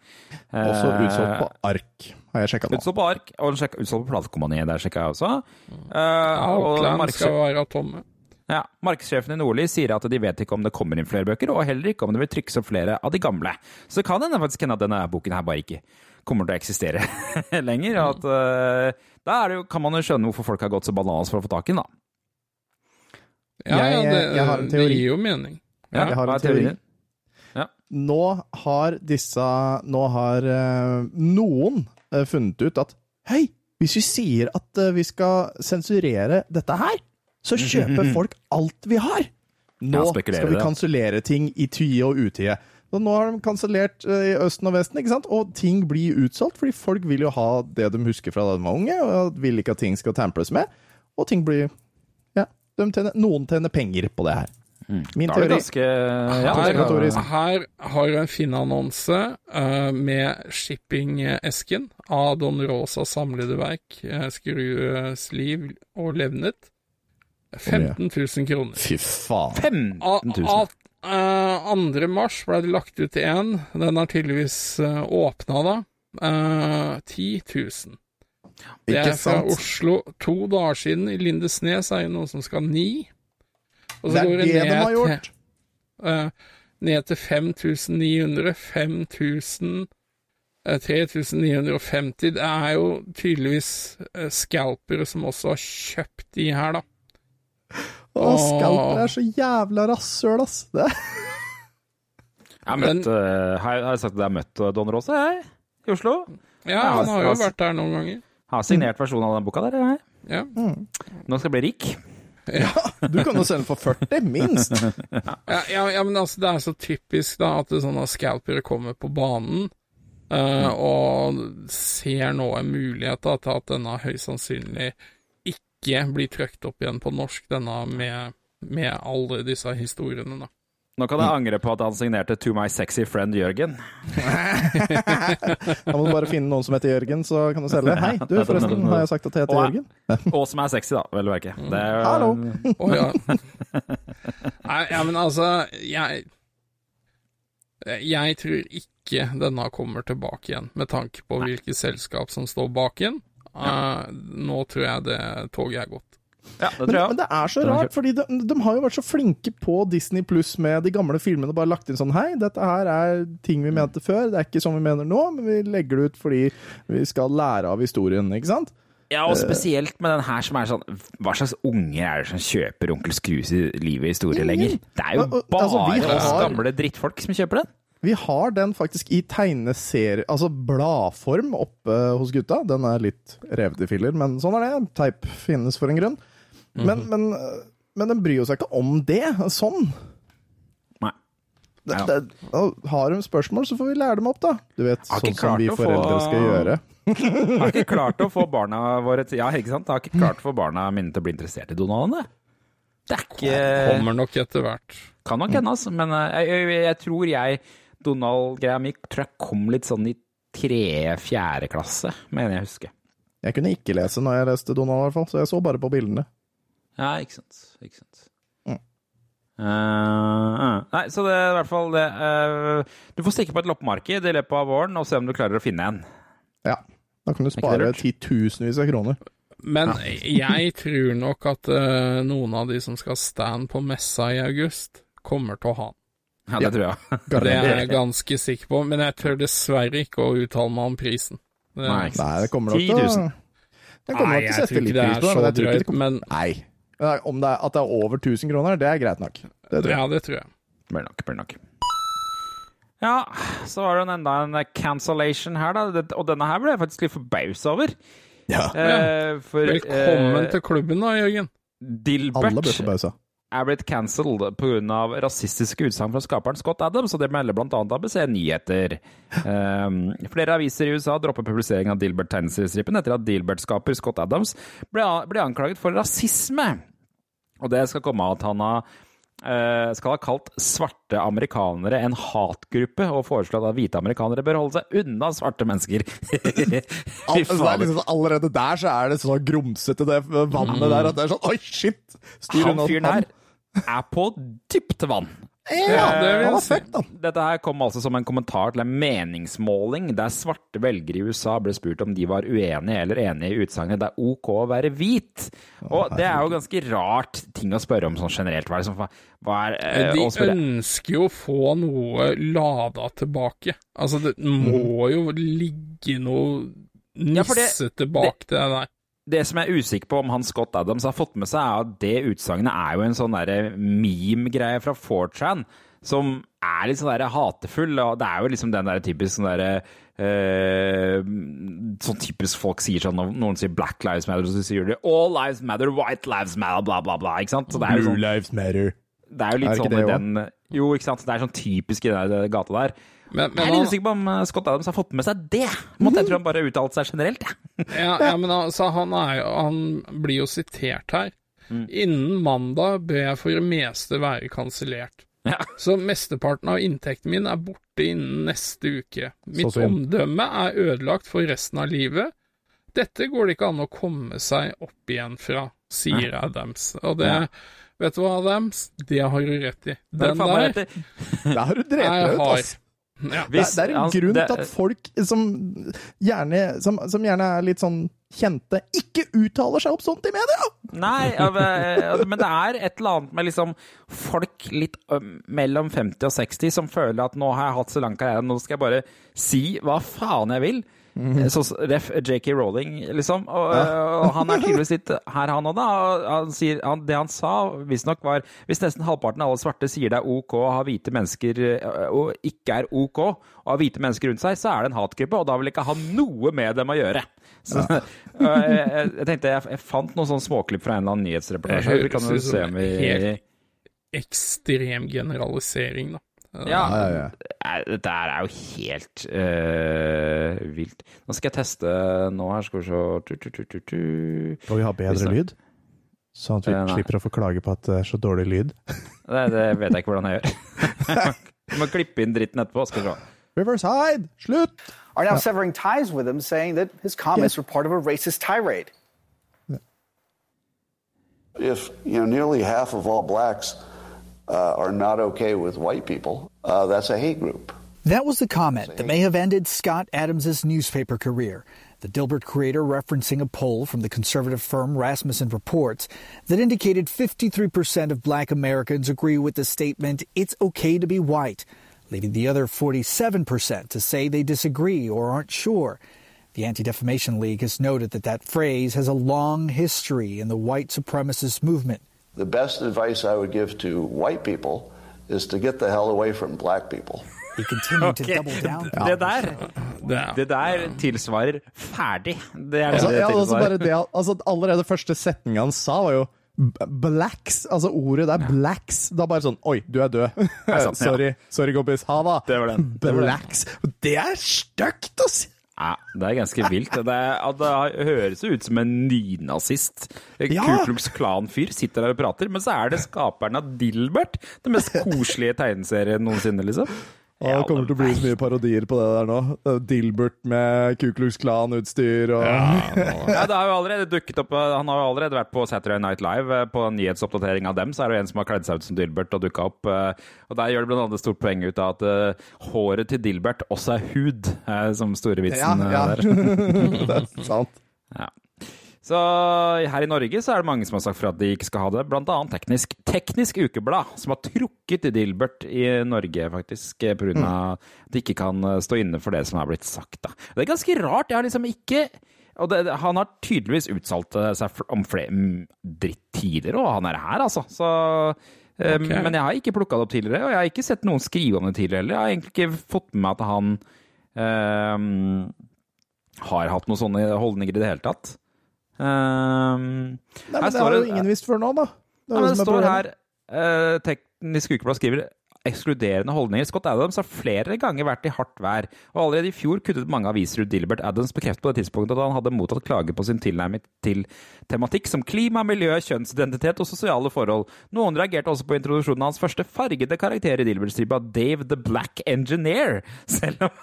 Eh, også utsolgt på ark, har jeg sjekka nå. Utsolgt på ark, og utsolgt på platekompaniet, der sjekka jeg også. Ja, og Outland skal være tomme. ja, Markedssjefen i Nordli sier at de vet ikke om det kommer inn flere bøker, og heller ikke om det vil trykkes opp flere av de gamle. Så kan hende faktisk hende at denne boken her bare ikke kommer til å eksistere lenger. At, uh, da er det jo, kan man jo skjønne hvorfor folk har gått så bananas for å få tak i den, da. Ja, Jeg- ja, det, jeg har en det gir jo mening. Ja, jeg har en teori. Ja. Nå har disse Nå har uh, noen uh, funnet ut at Hei, hvis vi sier at uh, vi skal sensurere dette her, så kjøper folk alt vi har! Nå skal vi kansellere ting i tide og utide. Så nå har de kansellert eh, i Østen og Vesten, ikke sant? og ting blir utsolgt, fordi folk vil jo ha det de husker fra da de var unge, og vil ikke at ting skal tampres med. Og ting blir Ja, de tjener, noen tjener penger på det her. Min Da teori. ganske ja, Her, her har du en fin annonse uh, med shipping-esken av Don Rosas samlede verk, uh, 'Skrues liv og levnet'. 15 000 kroner. Fy faen. 15 Av 000. av, eh, 2. mars ble det lagt ut en. Den har tydeligvis uh, åpna da. Uh, 10 000. Det er fra? Oslo to dager siden. I Lindesnes er jo noen som skal ni. Og så Det er går det de ned har til- gjort. eh, ned til 5900, 5000, eh, 3950. Det er jo tydeligvis eh, scalpere som også har kjøpt de her, da. Å, Scalper er så jævla rasshøl, ass. Det. Jeg har, møtt, eh, har, jeg- sagt at jeg har møtt eh, Don Rose jeg, i Oslo. Ja, han har jo vært der noen ganger. Har signert versjonen av den boka der, jeg. Ja. Nå skal jeg bli rik. Ja, Du kan jo selge den for 40, minst. Ja, ja, ja, men altså, det er så typisk da at det sånne scalpere kommer på banen Uh, og ser nå en mulighet da, til at denne høyst sannsynlig ikke blir trykt opp igjen på norsk, denne med, med alle disse historiene, da. Nå kan jeg angre på at han signerte 'To my sexy friend Jørgen'. Da må du bare finne noen som heter Jørgen, så kan du selge. Hei, du, forresten, har jeg sagt at jeg heter Og- Jørgen? Og som er sexy, da, vel å merke. Det er Hallo. Å ja. Nei, ja, men altså, jeg Jeg tror ikke denne kommer tilbake igjen, med tanke på hvilket selskap som står bak den. Eh, nå tror jeg det toget er gått. Ja, det Men, tror jeg men det er så rart, fordi de, de har jo vært så flinke på Disney Pluss med de gamle filmene. Bare lagt inn sånn Hei, dette her er ting vi mente før. Det er ikke sånn vi mener nå, men vi legger det ut fordi vi skal lære av historien, ikke sant? Ja, og spesielt med den her som er sånn Hva slags unger er det som kjøper Onkel Skrus i livet i historie lenger? Det er jo Og- og- bare altså, oss har- gamle drittfolk som kjøper den. Vi har den faktisk i tegneserie, altså bladform oppe hos gutta. Den er litt revet i filler, men sånn er det. Teip finnes for en grunn. Men, men, men den bryr seg ikke om det. Sånn. Nei. Det, Ja. det, har de spørsmål, så får vi lære dem opp, da. Du vet, sånn som vi foreldre få- skal gjøre. Jeg har ikke klart å få barna våre til Ja, ikke sant? Jeg har ikke klart å få barna mine til å bli interessert i Donald ennå. Det er ikke Kommer nok etter hvert. Kan nok hende, altså. Men eh, jeg, jeg, jeg tror jeg Donald-greia mi tror jeg kom litt sånn i tre-fjerde klasse, mener jeg å huske. Jeg kunne ikke lese når jeg leste Donald, i hvert fall, så jeg så bare på bildene. Ja, ikke sant. Ikke sant. Mm. Uh, eh. Nei, så det er i hvert fall det uh, Du får stikke på et loppemarked i løpet av våren og se om du klarer å finne en. Ja. Da kan du spare titusenvis av kroner. Men jeg tror nok at noen av de som skal stand på messa i august, kommer til å ha den. Ja, det tror jeg. Det er jeg ganske sikker på, men jeg tør dessverre ikke å uttale meg om prisen. Det, Nei. Nei, det kommer nok til å 000. Kommer nok til å sette litt det pris på det, men drøyt, men Nei. Om det er, at det er over 1000 kroner, det er greit nok. Det tror jeg. ja, det tror jeg. Blir nok, blir nok. Ja, så var det enda en cancellation her, da. Og denne her ble jeg faktisk litt forbausa over. Ja. Eh, for Velkommen eh, til klubben da, Jørgen. Dilbert Alle ble forbausa. Er blitt cancelled pga. rasistiske utsagn fra skaperen Scott Adams, og det melder bl.a. ABC Nyheter. Um, flere aviser i USA dropper publisering av Dilbert-tegneseriestripen etter at Dilbert-skaper Scott Adams ble, ble anklaget for rasisme. Og det skal komme av at han har uh, skal ha kalt svarte amerikanere en hatgruppe, og foreslått at hvite amerikanere bør holde seg unna svarte mennesker. Altså, liksom, allerede der så er det så grumsete, det vannet der, at det er sånn Oi, shit! Styr Han unna her er på dypt vann. Ja, det han jeg var fett, da. Dette her kom altså som en kommentar til en meningsmåling der svarte velgere i USA ble spurt om de var uenige eller enige i utsagnet 'det er ok å være hvit'. Og det er jo ganske rart ting å spørre om sånn generelt. Hva er, det som, hva er eh, De ønsker jo å få noe lada tilbake. Altså, det må jo ligge noe det- nissete bak det, der. Det som jeg er usikker på om han Scott Adams har fått med seg, er at det utsagnet er jo en sånn meme-greie fra 4chan. Som er litt sånn der hatefull, og det er jo liksom den der typisk sånn derre eh, Sånn typisk folk sier sånn noen sier 'Black Lives Matter', og så sier de 'All lives matter, white lives matter', bla, bla, bla. Ikke sant? Så det er jo Blue sånn lives matter. Det er jo litt Er sånn det den Jo, ikke sant. Det er sånn typisk i den gata der. Men, Jeg er litt han, usikker på om eh, Scott Adams har fått med seg det. Måtte jeg tro han bare uttalte seg generelt, jeg. ja, ja, men altså, han, er, jo- han blir jo sitert her. Mm. Innen mandag bør jeg for det meste være kansellert. Ja. Så mesteparten av inntekten min er borte innen neste uke. Mitt omdømme er ødelagt for resten av livet. Dette går det ikke an å komme seg opp igjen fra, sier Adams. Og det Ja. Vet du hva, Adams? Det har du rett i. Den der. Der har du drept deg ut, hard. Ja. Det, er- det er en grunn til at folk som gjerne, som, som gjerne er litt sånn kjente, ikke uttaler seg opp sånt i media! Nei, men altså, det er et eller annet med liksom folk litt mellom 50 og 60 som føler at nå har jeg hatt så lang karriere, nå skal jeg bare si hva faen jeg vil. Så ref JK Rowling, liksom. Og, og han er tydeligvis litt her, han òg, da. Han sier, han, det han sa visstnok var hvis nesten halvparten av alle svarte sier det er ok å ha hvite mennesker og ikke er ok å ha hvite mennesker rundt seg, så er det en hatgruppe, og da vil ikke ha noe med dem å gjøre. Så, og jeg, jeg, tenkte jeg, jeg fant noen sånne småklipp fra en eller annen nyhetsreportasje. Vi kan jo se om vi Ekstrem generalisering, da. Ja, Ja, ja, ja. Dette er jo helt øh, vilt. Nå skal jeg teste nå her, skal vi se tu, tu, tu, tu, tu. Skal vi ha bedre lyd? Sånn at vi nei. slipper å få klage på at det er så dårlig lyd. Det, det vet jeg ikke hvordan jeg gjør. Du må klippe inn dritten etterpå. Skal vi se. Riverside! Slutt! are now severing ties with him, saying that his comments were part of a racist tirade. if you know nearly half of all blacks uh, are not okay with white people, uh, that's a hate group. That was the comment that may have ended Scott Adams' newspaper career. The Dilbert creator referencing a poll from the conservative firm Rasmussen Reports that indicated 53% of black Americans agree with the statement, it's okay to be white, leaving the other 47% to say they disagree or aren't sure. The Anti Defamation League has noted that that phrase has a long history in the white supremacist movement. The best advice I would give to white people is to get the hell away from black people. He continued to Ok, double down. Det der, Det er, der tilsvarer ferdig. Det er det Altså, det ja, altså bare det, altså, allerede første setninga han sa, var jo blacks. Altså ordet der, blacks. Da bare sånn Oi, du er død. sorry, sorry, kompis. Ha det. Blacks. Det er stygt å si! Ja, det er ganske vilt. Det, er, det høres ut som en nynazist. Ja. Ku Klux Klan-fyr sitter der og prater, men så er det skaperen av Dilbert. Den mest koselige tegneserien noensinne, liksom. Og det kommer til å bli så mye parodier på det der nå. Er Dilbert med Ku Klux Klan-utstyr og Ja, det har jo allerede dukket opp Han har jo allerede vært på Saturday Night Live. eh, På nyhetsoppdatering av dem så er det jo en som har kledd seg ut som Dilbert og dukka opp. eh, Og der gjør det blant annet stort poeng ut av at uh, håret til Dilbert også er hud, eh, som store vitsen Ja, ja. eh, der. det er sant. Ja. Så her i Norge så er det mange som har sagt fra at de ikke skal ha det. Blant annet Teknisk, teknisk Ukeblad, som har trukket Dilbert i Norge, faktisk, på grunn av at de ikke kan eh, stå inne for det som er blitt sagt. Da. Det er ganske rart. Jeg har liksom ikke og det, Han har tydeligvis uttalt eh, seg om flere mm, dritt tidligere, og han er her, altså. Så, eh, Ok. Men jeg har ikke plukka det opp tidligere, og jeg har ikke sett noen skrive om det tidligere heller. Jeg har egentlig ikke fått med meg at han eh, har hatt noen sånne holdninger i det hele tatt. Ehm, Nei, men det har jo ingen visst før nå, da. Det Nei, det er står her uh, Teknisk Ukeblad skriver ekskluderende holdninger. Scott Adams har flere ganger vært i hardt vær, og allerede i fjor kuttet mange aviser ut Dilbert. Adams bekreftet på det tidspunktet at han hadde mottatt klage på sin tilnærming til tematikk som klima, miljø, kjønnsidentitet og sosiale forhold. Noen reagerte også på introduksjonen av hans første fargede karakter i Dilbert-stripa, Dave the Black Engineer, selv om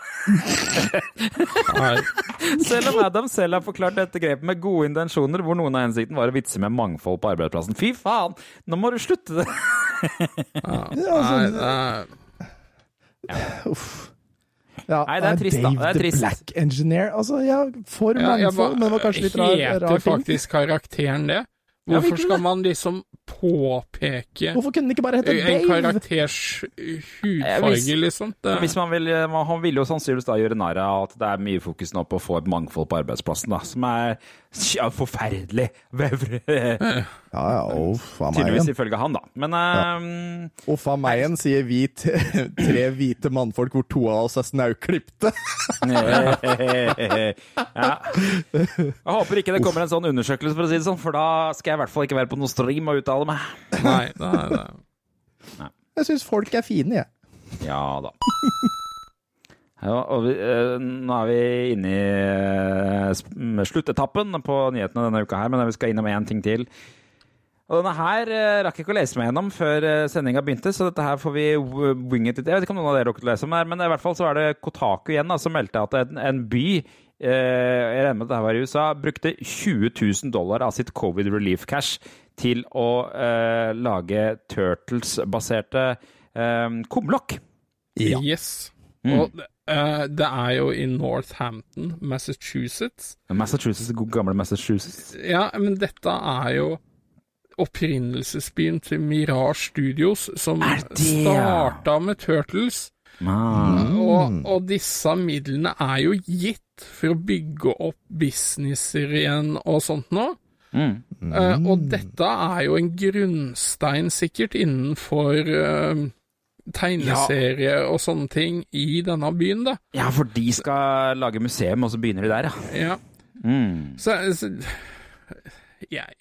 selv om Adam selv har forklart dette grepet med gode intensjoner, hvor noen av hensikten var å vitse med mangfold på arbeidsplassen. Fy faen, nå må du slutte det! Ja, Ja, altså, nei, nei. Ja, Nei, det er trist, da. Dave Det er the. Black Engineer. Altså, ja, for Ja, mangfold, men det var kanskje litt rar, Heter rar ting. faktisk karakteren det? Hvorfor skal man liksom påpeke Hvorfor kunne den ikke bare hete en karakters Eh, hudfarge, liksom? Det, Hvis man vil, man- Han vil jo sannsynligvis da gjøre narr av at det er mye fokus nå på å få et mangfold på arbeidsplassen, da, som er ja, forferdelig. Tydeligvis Ja, ja, uff a meg Tydeligvis ifølge han, da. Men ja. Uff a meg igjen, sier vi tre hvite mannfolk hvor to av oss er snauklipte. ja. Jeg håper ikke det kommer en sånn undersøkelse, for å si det sånn, for da skal jeg i hvert fall ikke være på noe stream og uttale meg. nei, nei, nei. Jeg syns folk er fine, jeg. Ja da. Ja, og vi, eh, nå er vi inne i eh, sluttetappen på nyhetene denne uka her, men vi skal innom én ting til. Og denne her eh, rakk jeg ikke å lese meg gjennom før sendinga begynte, så dette her får vi winget litt. Jeg vet ikke om noen av dere rakk å lese om det her, men i hvert fall så er det Kotaku igjen da, som meldte at en, en by eh, jeg regner med at det her var i USA, brukte 20 000 dollar av sitt covid relief cash til å eh, lage Turtles-baserte eh, kumlokk. Yes. Mm. Og eh, det er jo i Northampton, Massachusetts. Massachusetts, god gamle Massachusetts. Ja, men dette er jo opprinnelsesbyen til Mirage Studios, som starta med Turtles. Mm. Og, og disse midlene er jo gitt for å bygge opp businesser igjen og sånt nå. Mm. Eh, og dette er jo en grunnstein sikkert innenfor eh, tegneserie og sånne ting i denne byen, da. Ja, for de skal lage museum, og så begynner de der, ja. Ja. Mm. Så, så jeg,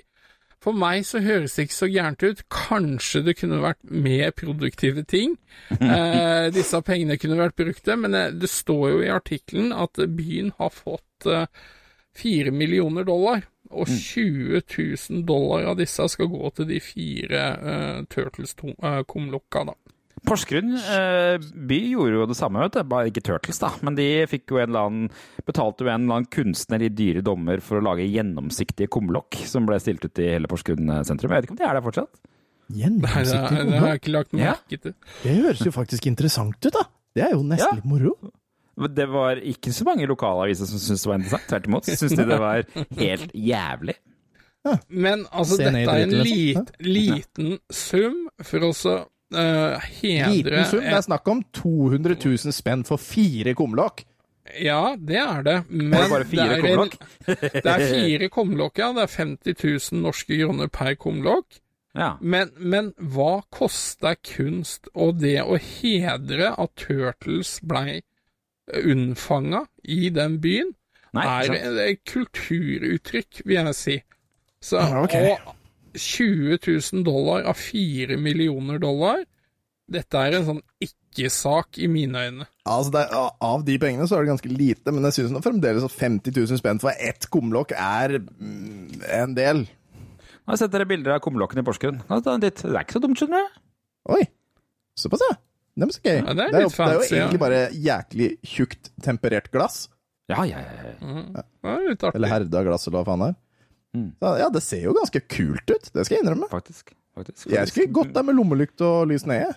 For meg så høres det ikke så gærent ut. Kanskje det kunne vært mer produktive ting. Eh, disse pengene kunne vært brukt til, men eh, det står jo i artikkelen at byen har fått eh, millioner dollar. Og 20 000 dollar av disse skal gå til de fire uh, Turtles-kumlokka, da. Porsgrunn eh, by gjorde jo det samme, vet du. Bare ikke Turtles, da. Men de fikk jo en eller annen Betalte jo en eller annen kunstner i dyre dommer for å lage gjennomsiktige kumlokk som ble stilt ut i hele Porsgrunn sentrum. Jeg vet ikke om de er der fortsatt? Gjennomsiktige kumlokk? Det har jeg ikke lagt Ja. merke til. Det høres jo faktisk interessant ut, da. Det er jo nesten Ja. litt moro. Det var ikke så mange lokalaviser som syntes det var interessant. Tvert imot syntes de det var helt jævlig. Men altså, dette er en lit, liten sum for å eh, hedre Liten sum. Det er snakk om 200 000 spenn for fire kumlokk. Ja, det er det. Men det er bare fire det er kumlokk? Det er fire kumlokk, ja. Det er 50 000 norske kroner per kumlokk. Ja. Men, men hva koster kunst og det å hedre at Turtles blei unnfanga i den byen, Nei, er et kulturuttrykk, vil jeg si. Så, Ja, ok. Og 20 000 dollar av 4 millioner dollar, dette er en sånn ikke-sak i mine øyne. Altså, det er, Av de pengene så er det ganske lite, men jeg syns fremdeles at 50 000 spent for ett kumlokk er mm, en del. Nå har jeg sett dere bilder av kumlokkene i Porsgrunn. Det er ikke så dumt, skjønner du. Oi, såpass, ja. Det er så gøy. Ja, det er jo, litt det er jo egentlig ja. bare jæklig tjukt temperert glass. Ja, ja, ja. ja. Det er litt artig. Eller herda glass, eller hva faen det er. Mm. Så, ja, det ser jo ganske kult ut, det skal jeg innrømme. Faktisk. faktisk, Jeg skulle gått der med lommelykt og lys nede.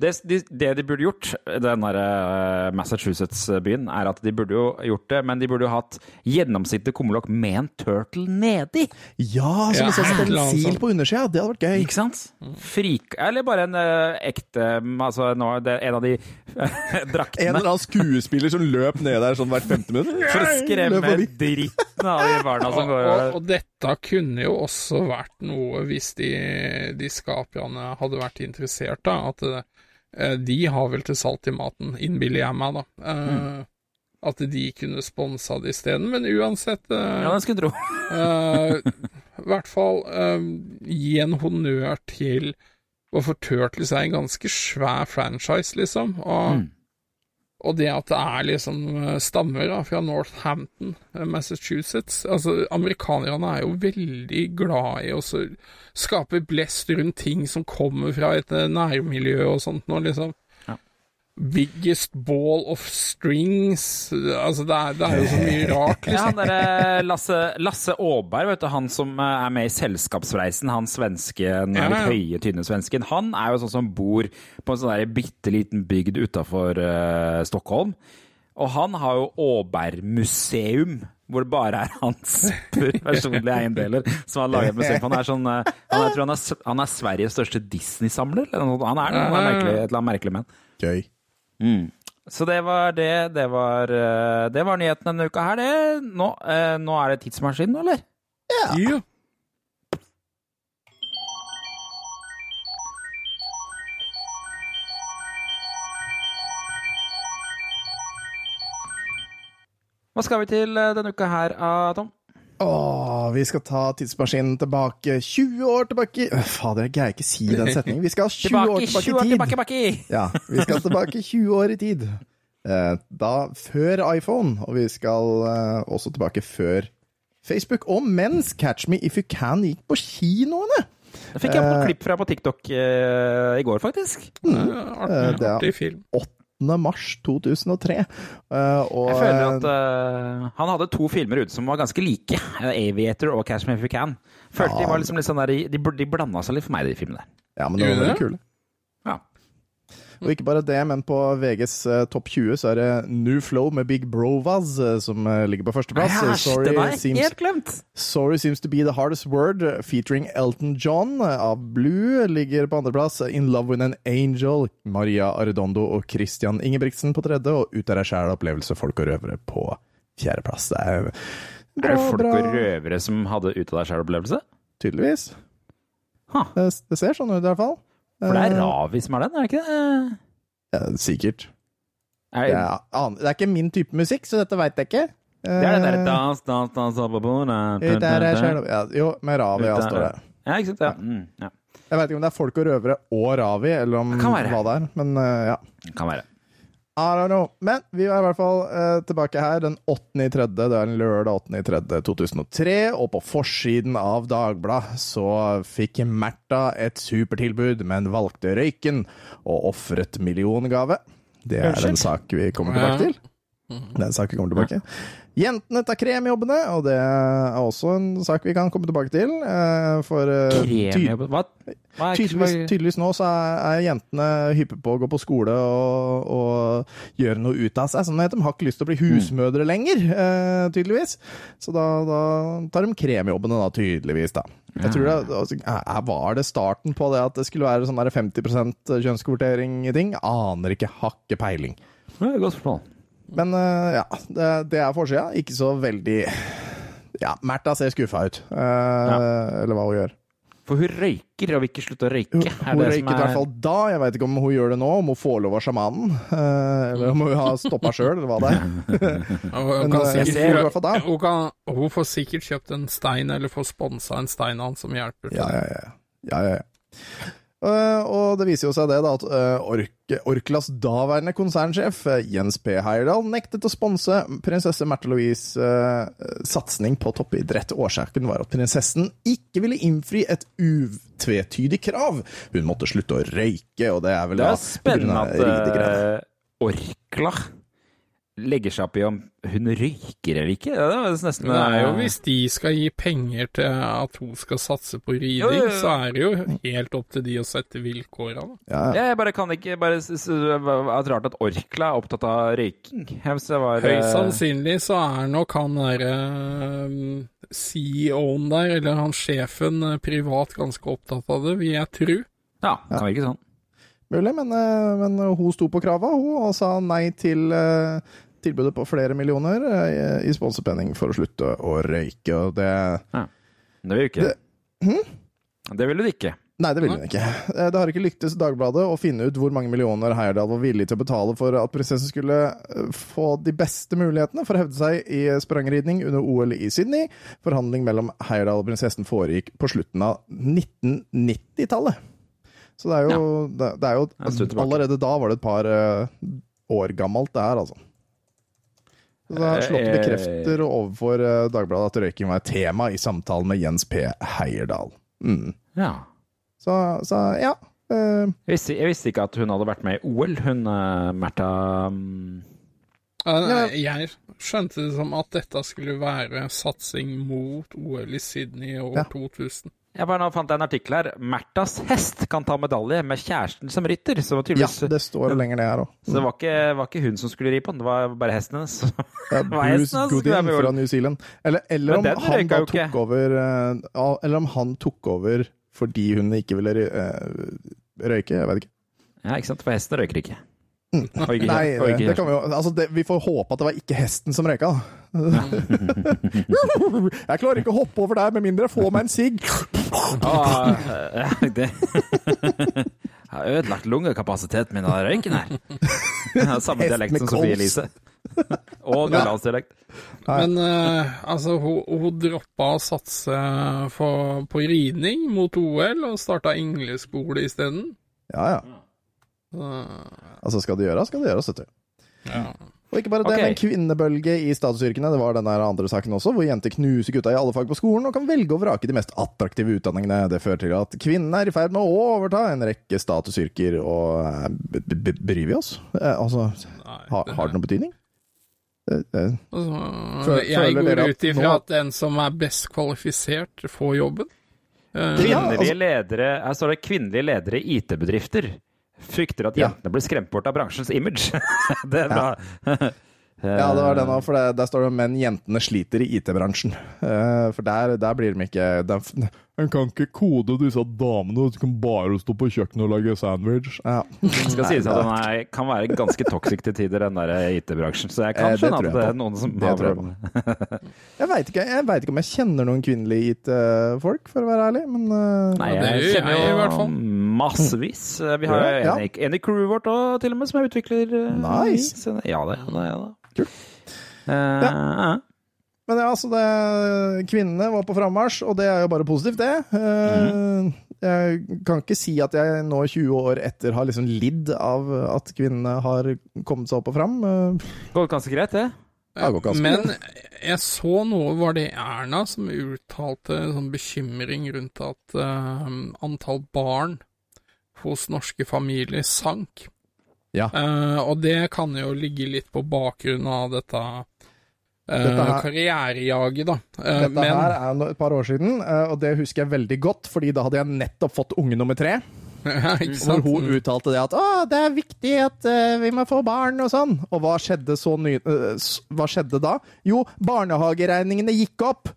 Det, de, det de burde gjort, den der eh, Massachusetts-byen, er at de burde jo gjort det, men de burde jo hatt gjennomsiktig kummelokk med en turtle nedi. Ja, som Ja, en sånn stensil på undersida. Det hadde vært gøy. Ikke sant? Frik... Eller bare en uh, ekte Altså nå, det, en av de draktene. En eller annen skuespiller som løp ned der sånn hvert femte minutt. For å skremme forbi. Dritten av de barna som Og, går og, og dette kunne jo også vært noe hvis de, de skaperne hadde vært interessert, da. At uh, de har vel til salt i maten, innbiller jeg meg, da. Eh, At de kunne sponsa det isteden. Men uansett uh, Ja, det skulle tro. eh, I hvert fall gi en honnør til Hvorfor Turtles er en ganske svær franchise, liksom. Og, Mm. Og det at det er liksom eh, stammer da, fra Northampton, eh, Massachusetts Altså, amerikanerne er jo veldig glad i å skape blest rundt ting som kommer fra et eh, nærmiljø og sånt nå, liksom. Ja. Biggest ball of strings Altså, det er, det er jo så mye rart, Ja, liksom. han derre Lasse, Lasse Aaberg, vet du, han som eh, er med i Selskapsreisen, han svensken, Ja, litt høye, tynne svensken, han er jo sånn som bor på en sånn der bitte liten bygd utafor Stockholm. Og han har jo Aaberg-museum, hvor det bare er hans personlige eiendeler som har laget museum. Han er sånn eh, han, Jeg tror han er, han er Sveriges største Disney-samler. eller noe. Han er det, han er merkelig, et eller annet merkelig menn. Gøy. Så det var det. Det var, eh, det var nyheten denne uka her, det. Nå, eh, nå er det tidsmaskinen, eller? Ja. Hva skal vi til eh, denne uka her, ah, Tom? Åh, vi skal ta tidsmaskinen tilbake 20 år tilbake Fader, jeg greier ikke si den setningen. Vi skal 20 tilbake, år tilbake 20 år i tid. Tilbake, tilbake. Ja, vi skal tilbake 20 år i tid. Eh, da før iPhone, og vi skal eh, også tilbake før Facebook. Og mens Catch Me If You Can gikk på kinoene! Det fikk jeg på eh, klipp fra på TikTok i går, faktisk. Mm. Artig, artig film. Det 8.3.2003. Uh, og, jeg føler at uh, han hadde to filmer ute som var ganske like. Uh, 'Aviator' og 'Cash Me If You Can'. Følte ja, de var liksom litt sånn der, de, de blanda seg litt for meg, de filmene. Ja, men de var veldig kule. Og ikke bare det, men på VGs eh, topp 20 så er det New Flow med Big Brovaz eh, som eh, ligger på førsteplass. Ja, Sorry, er seems! Sorry Seems To Be The Hardest Word, featuring Elton John av Blue, ligger på andreplass. In Love With An Angel, Maria Arredondo og Christian Ingebrigtsen på tredje, og Ut av deg sjæl opplevelse, folk og røvere på fjerdeplass. Det er Er bra, det folk bra, og røvere som hadde ut av deg sjæl-opplevelse? tydeligvis. Huh. Det, det ser sånn ut, i hvert fall. For det er Eh, Ravi som er den, er det ikke det? ja, sikkert. Er, Det er, det er ikke min type musikk, så dette veit jeg ikke. det er den Eh, derre dans, dans, dans, bordet. Der er sjæl- ja, Jo, med Ravi ja, står det. Ja, ikke sant? Ja. Mm, ja. Jeg veit ikke om det er folk og røvere og Ravi, eller om Det hva det er, men ja. Det Kan være. I don't know. Men vi er i hvert fall eh, tilbake her den 8.3. Det er en lørdag 8. i tredje 2003, og på forsiden av Dagbladet så fikk Märtha et supertilbud, men valgte røyken og ofret milliongave. Det er en sak vi kommer tilbake til. Det er en sak vi kommer tilbake til. Jentene tar kremjobbene, og det er også en sak vi kan komme tilbake til. eh, For eh, Hva? Hva Tydeligvis, tydeligvis nå så er, jentene hyppe på å gå på skole og, og gjøre noe ut av seg. Sånn at de har ikke lyst til å bli husmødre lenger, eh, tydeligvis. Så da, da tar de kremjobbene, da, tydeligvis. da. Jeg tror det, altså, Var det starten på det at det skulle være sånn der 50 kjønnskvotering i ting? Aner ikke. Har ikke peiling. Det er et Godt spørsmål. Men eh, ja, det, det er forsida. Ikke så veldig Ja, Märtha ser skuffa ut. Eh, Eller hva hun gjør. For hun røyker og vil ikke slutte å røyke. Hun er det røyket som i hvert fall da. Jeg veit ikke om hun gjør det nå, om hun får lov av sjamanen. eh, Eller om hun har stoppa sjøl, eller hva det er. Hun, eh, sikkert, hun, kan, hun får sikkert kjøpt en stein, eller får sponsa en stein av han som hjelper. Ja, ja, ja. ja, ja, ja. Eh, og det viser jo seg det da at eh, Ork Orklas daværende konsernsjef eh, Jens P. Heyerdahl nektet å sponse prinsesse Märtha Louise' satsing på toppidrett. Årsaken var at prinsessen ikke ville innfri et utvetydig krav. Hun måtte slutte å røyke, og det er vel Det da er spennende at Orkla legger seg opp i om hun røyker eller ikke. Det er nesten Det er jo hvis de skal gi penger til at hun skal satse på riding, ja, ja, så er det jo helt opp til de å sette vilkåra. Ja, ja. Jeg bare kan ikke bare Det er rart at Orkla er opptatt av røyking. Var, Høyst eh, sannsynlig så er nok han derre um, CEO-en der, eller han sjefen, eh, privat ganske opptatt av det, vil jeg tro. Ja, kan virke sånn. Mulig, men, eh, men hun sto på krava, hun, og sa nei til eh, tilbudet på flere millioner eh, i sponsorpenning for å slutte å røyke, og det Det vil du ikke. Det vil du ikke. Nei, det vil hun ikke. Eh, Det har ikke lyktes Dagbladet å finne ut hvor mange millioner Heyerdahl var villig til å betale for at prinsessen skulle eh, få de beste mulighetene for å hevde seg i sprangridning under OL i Sydney. Forhandling mellom Heyerdahl og prinsessen foregikk på slutten av 1990-tallet. Så det er jo, det, det er jo. Allerede da var det et par år gammelt, det her, altså. Så det har slått Eh, bekrefter overfor eh, Dagbladet at røyking var et tema i samtalen med Jens P. Heierdal. Mm. Ja. Så, så ja. eh, Jeg visste, jeg visste ikke at hun hadde vært med i OL, hun uh, Märtha Eh, Jeg skjønte det som at dette skulle være satsing mot OL i Sydney i år Ja. 2000. Jeg bare nå fant jeg en artikkel her. Märthas hest kan ta medalje med kjæresten som rytter. Så, ja, det står lenger ned her òg. så det var ikke, var ikke hun som skulle ri på den, det var bare hesten hennes. Ja, Bruce Goodin fra New Zealand. Eller, eller, om han da tok over eh, Eller om han tok over fordi hun ikke ville eh, røyke. Jeg vet ikke. Ja, ikke sant? For hesten røyker ikke. Ikke, Nei, det, det kan vi jo altså det, Vi får håpe at det var ikke hesten som røyka. da. jeg klarer ikke å hoppe over der med mindre jeg får meg en sigg. Ah, det Jeg har ødelagt lungekapasiteten min av røyken her. Samme dialekt som Sofie. Elise. Og nordlandsdialekt. Men uh, altså, hun, hun droppa å satse for, på ridning mot OL, og starta engleskole isteden. Ja, ja. Så, Altså, skal det gjøres, skal det gjøres, vet du. ja. Og ikke bare det, okay. men kvinnebølge i statusyrkene. Det var den der andre saken også, hvor jenter knuser gutta i alle fag på skolen og kan velge å vrake de mest attraktive utdanningene. Det fører til at kvinnene er i ferd med å overta en rekke statusyrker, og eh, bryr vi oss? Eh, altså, Nei, ha, har det noen betydning? Eh, Altså, jeg går ut ifra at den som er best kvalifisert, får jobben. Eh, Kvinnelige altså- ledere Her står det kvinnelige ledere i IT-bedrifter. Frykter at Ja. jentene blir skremt bort av bransjens image. det er bra. ja, det var den òg, for det, der står det 'menn jentene sliter i IT-bransjen'. Eh, for der, der blir de ikke de, En kan ikke kode disse damene, de kan bare stå på kjøkkenet og lage sandwich. Ja. Det skal sies at den er, kan være ganske toxic til tider, den der IT-bransjen. Så jeg kan Eh, skjønne at det er noen som har problemer. Jeg veit ikke, vet ikke om jeg kjenner noen kvinnelige IT-folk, for å være ærlig, men eh, Nei, jeg, jeg kjenner jo i hvert fall. Massevis. Vi har Ja. en, i- en i crewet vårt òg, til og med, som er utvikler. eh, Nice. Ja, det. Ja, det, ja, det. Kult. Uh, ja. Men ja, altså det, kvinnene var på frammarsj, og det er jo bare positivt, det. Mm. Jeg kan ikke si at jeg nå 20 år etter har liksom lidd av at kvinnene har kommet seg opp og fram. Eh, Går ganske greit, det. Det går ganske Men jeg så noe, var det Erna som uttalte sånn bekymring rundt at uh, antall barn hos norske familier sank. Ja. Eh, og det kan jo ligge litt på bakgrunn av dette, eh, Dette karrierejaget, da. Eh, Dette men her er et par år siden, og det husker jeg veldig godt, fordi da hadde jeg nettopp fått unge nummer tre. ja, Hvor hun uttalte det at å, det er viktig at uh, vi må få barn og sånn. Og hva skjedde så ny... uh, hva skjedde da? Jo, barnehageregningene gikk opp.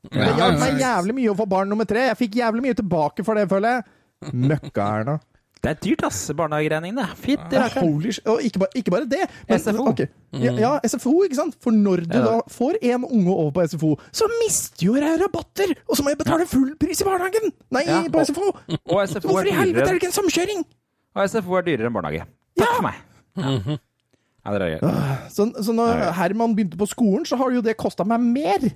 Det Ja, hjalp meg jævlig mye å få barn nummer tre. Jeg fikk jævlig mye tilbake for det, føler jeg. Møkka-Erna. Det er dyrt, ass, barnehageregningene. Fytti Ja, rakkeren. holy shit. Og ikke bare, ikke bare det. men- SFO. Okay. Ja, ja, SFO, ikke sant. For når du Ja. da får en unge over på SFO, så mister jo jeg rabatter! Og så må jeg betale full pris i barnehagen! Nei, Ja, på og- SFO! Og Så SFO hvorfor i helvete er det ikke en samkjøring? og SFO er dyrere enn barnehage. Takk for meg. Ja. Ja, det er greit. Så, så når Herman begynte på skolen, så har jo det kosta meg mer.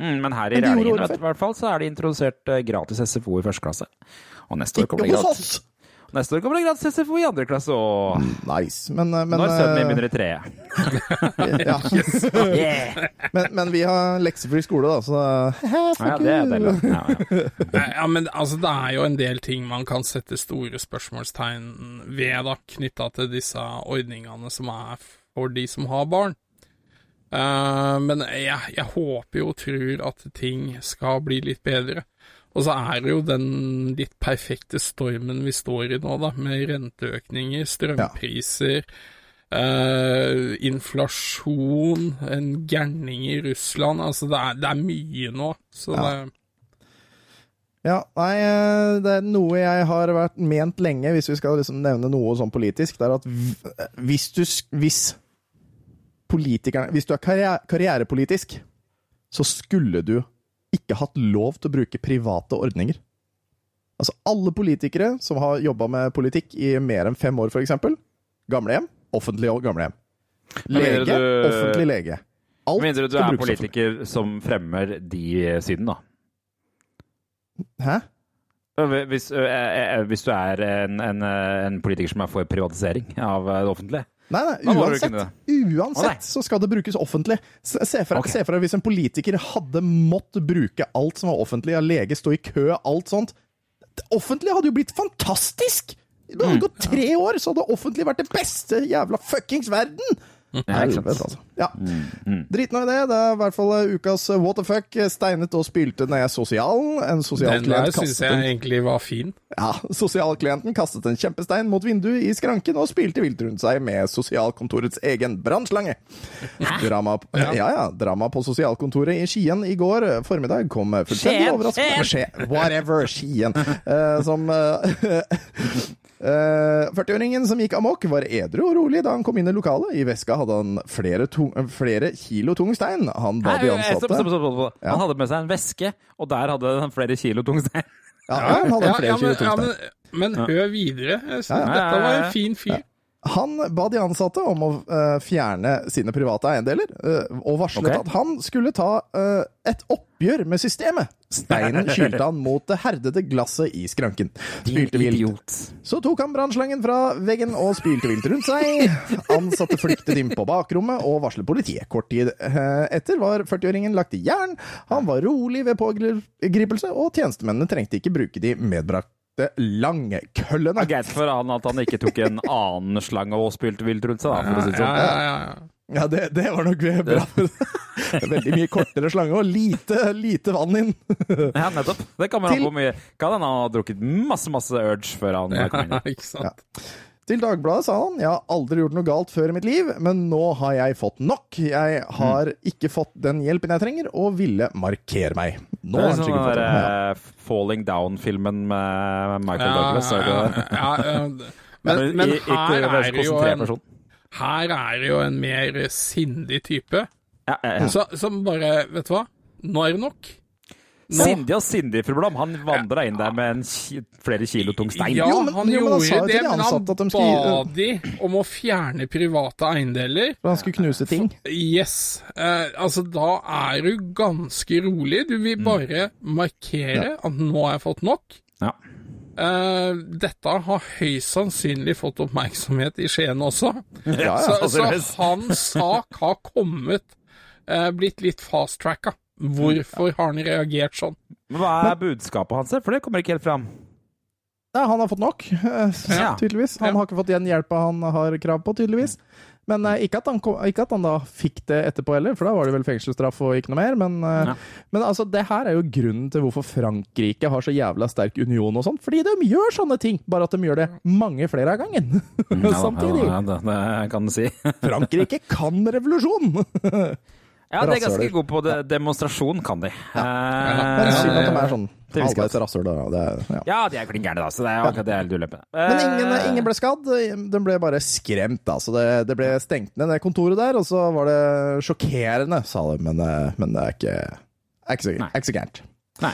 Mm, men her i Rælingen vet du, i hvert fall, så er det introdusert eh, gratis SFO i første klasse. Og neste år kommer Ikke det hos gratis, oss! Neste år kommer det gratis SFO i andre klasse. Og Nice. Men, eh, men, når sønnen min eh, begynner i treet. ja. Yeah. men, men vi har leksefri skole, da, så Ja, det er deilig. Ja, ja. Ja, men altså, det er jo en del ting man kan sette store spørsmålstegn ved, da, knytta til disse ordningene som er for de som har barn. Uh, men jeg, jeg håper jo og tror at ting skal bli litt bedre. Og så er det jo den litt perfekte stormen vi står i nå, da, med renteøkninger, strømpriser, eh, inflasjon, en gærning i Russland. Altså, det er, det er mye nå. Så Ja. det Ja, nei, eh, det er noe jeg har vært ment lenge, hvis vi skal liksom nevne noe sånn politisk, det er at hvis du Hvis politikerne Hvis du er karriere, karrierepolitisk, så skulle du ikke hatt lov til å bruke private ordninger. Altså, alle politikere som har jobba med politikk i mer enn fem år, f.eks. Gamlehjem, offentlig gamlehjem. Med mindre Lege, du- offentlig lege. Alt mindre du er politiker offentlig. som fremmer de siden, da. Hæ? Hvis, ø, ø, hvis du er en, en, en politiker som er for privatisering av det offentlige. Nei, nei, uansett, uansett nei. så skal det brukes offentlig. Se for, Ok. se for deg hvis en politiker hadde måttet bruke alt som var offentlig, av lege, stå i kø, alt sånt. Det offentlige hadde jo blitt fantastisk! Det Mm. hadde gått tre år, så hadde offentlig vært det beste jævla fuckings verden! Helvete, altså. Ja. Mm, i det. Det er i hvert fall eh, ukas eh, what the fuck. Steinet og spylte ned sosialen. En Den sosialklient der syns jeg egentlig var fin. ja, Sosialklienten kastet en kjempestein mot vinduet i skranken og spilte vilt rundt seg med sosialkontorets egen brannslange. Drama, ja. Ja, drama på sosialkontoret i Skien i går eh, formiddag kom fullstendig overraskende Skien. Whatever, Skien. Eh, som eh, eh, 40-åringen som gikk amok, var edru og rolig da han kom inn i lokalet. I veska hadde han flere, tung, flere kilo tung stein. Han ba de ansatte stopp, stopp, stopp. Han hadde med seg en veske, og der hadde han flere kilo tung stein. Ja, han hadde flere ja, kilo men, tung ja, stein. men, men hør videre. Ja. Dette var en fin fyr. Han ba de ansatte om å eh, fjerne sine private eiendeler, eh, og varslet okay. at han skulle ta eh, et oppgjør med systemet. Steinen kylte han mot det herdede glasset i skranken. Spylte vilt. Så tok han brannslangen fra veggen og spylte vilt rundt seg. Ansatte flyktet inn på bakrommet og varslet politiet. Kort tid etter var 40-åringen lagt i jern. Han var rolig ved pågripelse, og tjenestemennene trengte ikke bruke de medbrakte langkøllene. Det er greit for han at han ikke tok en annen slange og spilte vilt rundt seg, da, for å si det Ja, sånn. ja, ja, ja. Ja, det, det var nok bra. Veldig mye kortere slange og lite, lite vann inn. Ja, nettopp. Det kan man ha på mye. Kan hende han har drukket masse, masse Urge før han kom inn. ikke sant. Til Dagbladet sa han jeg har aldri gjort noe galt før i mitt liv, men nå har jeg fått nok. Jeg har ikke fått den hjelpen jeg trenger, og ville markere meg. Nå Det er sånn den der eh, Falling Down-filmen med Michael Ja, Douglas. er det ja, ja, ja. Men, men i- ikke her er det jo en, her er det jo en mer sindig type, Ja, ja, ja. så, som bare Vet du hva? Nå er det nok. Sindig og Sindi-problem. Han vandra inn der med en ki flere kilo tung stein. Ja, Jo, men- han jo, han gjorde sa det, de men han de ba de om å fjerne private eiendeler. For han skulle knuse ting. Yes. Eh, altså, da er du ganske rolig. Du Mm. vil bare markere at nå har jeg fått nok. Ja. Uh, dette har høyst sannsynlig fått oppmerksomhet i Skien også. Ja, så, ja. så hans sak har kommet, uh, blitt litt fast-tracka. Hvorfor har han reagert sånn? Men hva er budskapet hans? For det kommer ikke helt fram. Ja, han har fått nok, eh, Ja. tydeligvis. Han Ja. har ikke fått den hjelpa han har krav på, tydeligvis. Men eh, ikke, at han kom, ikke at han da fikk det etterpå heller, for da var det vel fengselsstraff og ikke noe mer. Men, eh, Ja. men altså, det her er jo grunnen til hvorfor Frankrike har så jævla sterk union og sånt. Fordi de gjør sånne ting, bare at de gjør det mange flere av gangen. Samtidig. Ja, det, det kan du si. Frankrike kan revolusjon! Ja, de er ganske gode på det. demonstrasjon, kan de. Det er Eh, synd at de er sånn halvveis rasshøl. da. Det Ja. Ja, de er klin gærne, da, så det er akkurat det hele litt ulempe. Men ingen, Eh, ingen ble skadd. De ble bare skremt. Altså. Det, det ble stengt ned, det kontoret der, og så var det sjokkerende, sa de. Men, eh, men det er ikke, er ikke, så, Nei. er ikke så gærent. Nei.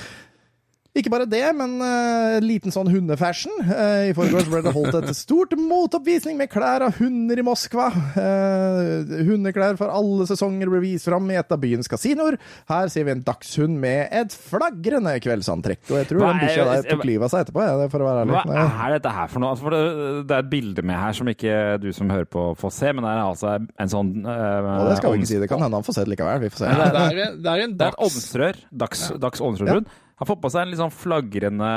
Ikke bare det, men uh, liten sånn hundefashion. Uh, I forgårs ble det holdt et stort motoppvisning med klær av hunder i Moskva. Uh, hundeklær for alle sesonger ble vist fram i et av byens kasinoer. Her ser vi en dagshund med et flagrende kveldsantrekk. Og jeg tror Hva den bikkja der tok livet av seg etterpå, ja, for å være ærlig. Hva er dette her for noe? Altså, for det, det er et bilde med her som ikke du som hører på får se, men det er altså en sånn uh, det skal vi ikke si. Det kan hende han får se det likevel. Vi får se. Det er, det er en Det er et dags ja. Dags, Har fått på seg en litt sånn flagrende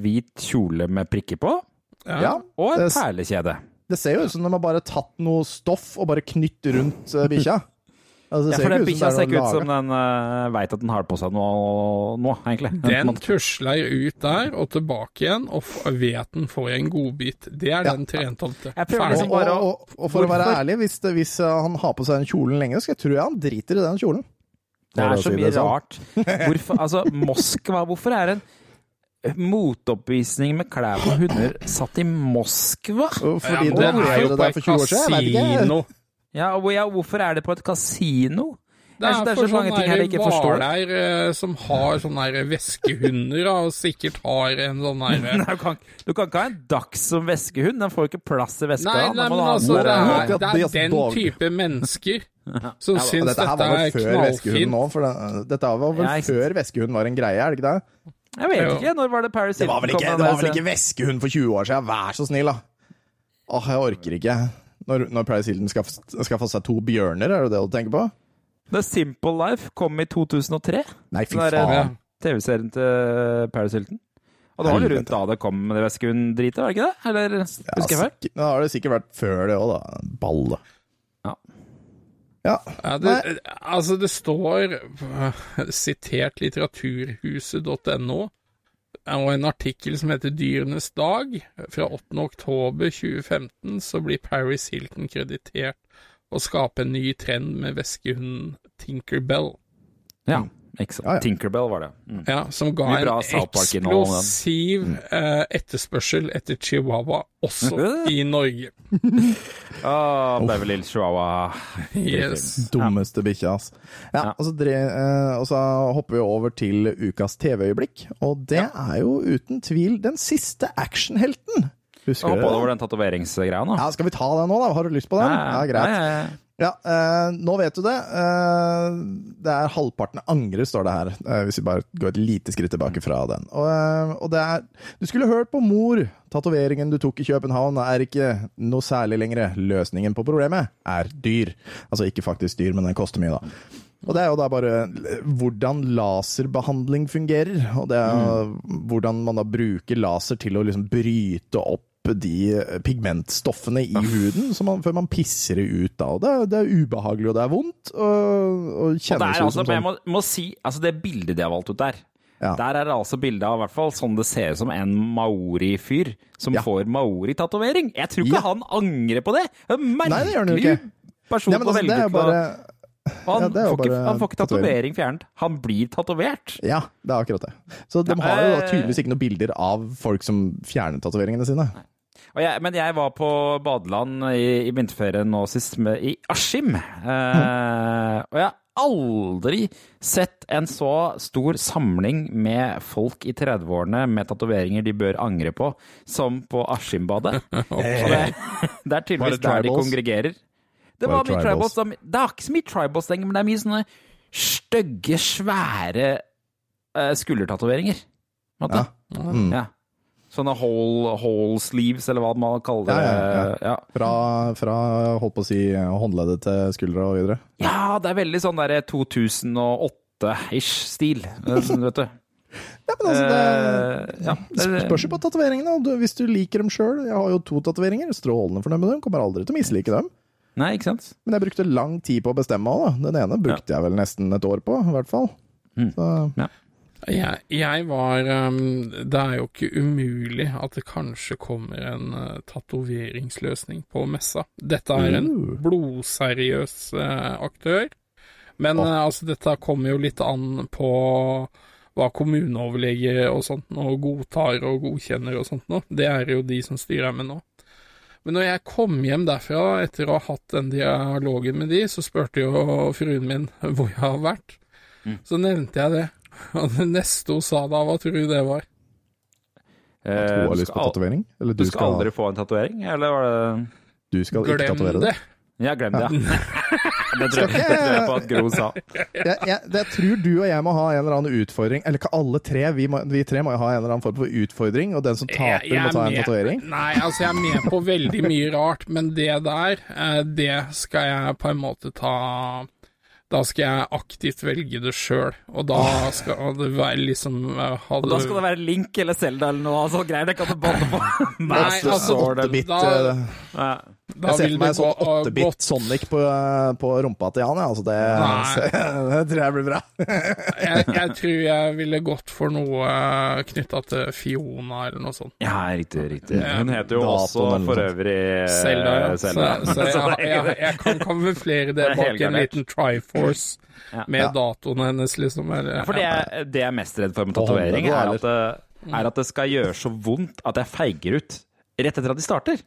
hvit kjole med prikker på, Ja, og en det, perlekjede. det ser jo ut som de har bare tatt noe stoff og bare knytt rundt eh, bikkja. Altså, Ja, for den bikkja ser ikke ut som den uh, veit at den har på seg noe nå, egentlig. Den tusler ut der og tilbake igjen, og f- vet den får en godbit. Det er Ja. den trentolvte. Jeg prøver liksom Og, og, og, og for å være ærlig, hvis, det, hvis uh, han har på seg den kjolen lenge, så tror jeg han driter i den kjolen. Det er så mye sånn. rart. Hvorfor, altså, Moskva Hvorfor er en motoppvisning med klær på hunder satt i Moskva? Fordi Ja, det det er jo på der for 20 år et kasino. Ja, hvorfor er det på et kasino? Det er, det er for så mange ting her jeg ikke forstår. Hvaler eh, som har sånne veskehunder væskehunder, da, og sikkert har en sånn her Du kan, du kan ikke ha en dachs som veskehund, den får jo ikke plass i veska. Nei, nei, men altså, det er, det det er den type mennesker som ja, syns dette dette er knallfint. nå, for det, dette var vel jeg, før veskehunden var en greie, er det ikke det? Jeg vet ikke. Når var det Paris Det var vel Hilton ikke, det var vel ikke veskehund for 20 år siden, vær så snill, da. Åh, jeg orker ikke. Når, når Paris Hilton skal, skal få seg to bjørner, er det det du tenker på? The Simple Life kom i 2003. Nei, fy faen. TV-serien til Paris Hilton. Og det var jo rundt da det kom med det veskehund-dritet, var det ikke det? Eller husker Ja, jeg feil? Da har det sikkert vært før det òg, da. Balle. Ja. Ja. Ja, det, altså, det står eh, sitert litteraturhuset.no, og en artikkel som heter Dyrenes dag. Fra 8. oktober 2015 så blir Paris Hilton kreditert å skape en ny trend med veskehunden Tinkerbell. Ja, ikke sant. Ja, ja. Tinkerbell var det. Mm. Ja, som ga en eksplosiv eh, etterspørsel etter chihuahua, også i Norge. Åh, Beverly Hills Chihuahua. Yes. Dummeste bikkja, altså. Ja, Ja. Og, så dre, uh, og så hopper vi over til ukas TV-øyeblikk, og det er jo uten tvil den siste actionhelten. Husker hoppa du over den tatoveringsgreia nå. Ja, skal vi ta den nå, da? Har du lyst på den? Ja, greit. Nei, nei, ja. Ja, eh, nå vet du det. Eh, det er halvparten angrer, står det her. Eh, hvis vi bare går et lite skritt tilbake fra den. Og, eh, og det er Du skulle hørt på mor. Tatoveringen du tok i København er ikke noe særlig lenger. Løsningen på problemet er dyr. Altså ikke faktisk dyr, men den koster mye, da. Og det er jo da bare hvordan laserbehandling fungerer, og det er hvordan man da bruker laser til å liksom bryte opp de pigmentstoffene i huden man, før man pisser det ut da. Det, det er ubehagelig, og det er vondt, og, og Og det er altså, men jeg sånn må, må si, altså det bildet de har valgt ut der, Ja. der er det altså bilde av hvert fall sånn det ser ut som en maori-fyr som Ja. får maori-tatovering. Jeg tror ikke Ja. han angrer på det. er en Nei, det gjør han jo ikke. person Ja, men altså, det velge er Han, ja, får ikke, han får ikke tatovering. fjernet. Han blir tatovert. Ja, det er akkurat det. Så de Ja, har jo da eh, tydeligvis ikke noen bilder av folk som fjerner tatoveringene sine. Og jeg, men jeg var på badeland i, i vinterferien nå sist, med, i Askim. Eh, og jeg har aldri sett en så stor samling med folk i 30-årene med tatoveringer de bør angre på, som på Askimbadet. okay. det, det er tydeligvis der de kongregerer. Det var mye tribals. tribals. Det er ikke så mye tribals lenger, men det er mye sånne stygge, svære uh, skuldertatoveringer. Ja. Mm. Ja. Sånne whole, whole sleeves, eller hva man kaller det. Ja, ja. Fra, fra holdt på å si håndleddet til skuldra og videre. Ja, det er veldig sånn derre 2008-ish stil, eh, vet du. Ja, men altså, det uh, ja, det- spørs jo på tatoveringene. Hvis du liker dem sjøl. Jeg har jo to tatoveringer. Strålende fornøyd med dem. Kommer aldri til å mislike dem. Nei, ikke sant? Men jeg brukte lang tid på å bestemme òg, da. Den ene brukte jeg vel nesten et år på, i hvert fall. Mm. Så Jeg, jeg var um, Det er jo ikke umulig at det kanskje kommer en uh, tatoveringsløsning på messa. Dette er en Uh. blodseriøs uh, aktør. Men uh, altså, dette kommer jo litt an på hva kommuneoverlege og sånt nå godtar og godkjenner og sånt nå. Det er jo de som styrer med nå. Men når jeg kom hjem derfra etter å ha hatt den dialogen med de, så spurte jo fruen min hvor jeg har vært. Så nevnte jeg det. Og det neste hun sa da, hva tror du det var? Eh, At hun har lyst på tatovering? Eller Du skal aldri få en tatovering, eller var det du skal ikke Glem tatovere det. det? Ja, glem det, ja. det, tror, jeg- det tror jeg på at Gro sa. Jeg, jeg, jeg tror du og jeg må ha en eller annen utfordring. Eller ikke alle tre. Vi, må, vi tre må ha en eller annen form for utfordring, og den som taper, Jeg- jeg må ta en tatovering. Nei, altså jeg er med på veldig mye rart, men det der, eh, det skal jeg på en måte ta Da skal jeg aktivt velge det sjøl, og da skal det være liksom eh, Og da skal det være Link eller Zelda eller noe sånt greier. Det kan du banne på. Nei, altså, da- eh, Ja. Da Jeg ser for meg sånn gå- 8-bit gått- Sonic på, på rumpa til Jan. Ja. Altså det, det tror jeg blir bra. Jeg, jeg tror jeg ville gått for noe knytta til Fiona eller noe sånt. Ja, riktig. riktig. Hun heter jo også for øvrig Selda. Zelda, ja. Så, Zelda. så jeg, Så jeg, jeg, jeg kan kamuflere det Det bak en liten Triforce Ja. med Ja. datoen hennes, liksom. Eller, For det, jeg- det jeg er mest redd for med tatovering, er, er at det skal gjøre så vondt at jeg feiger ut rett etter at de starter.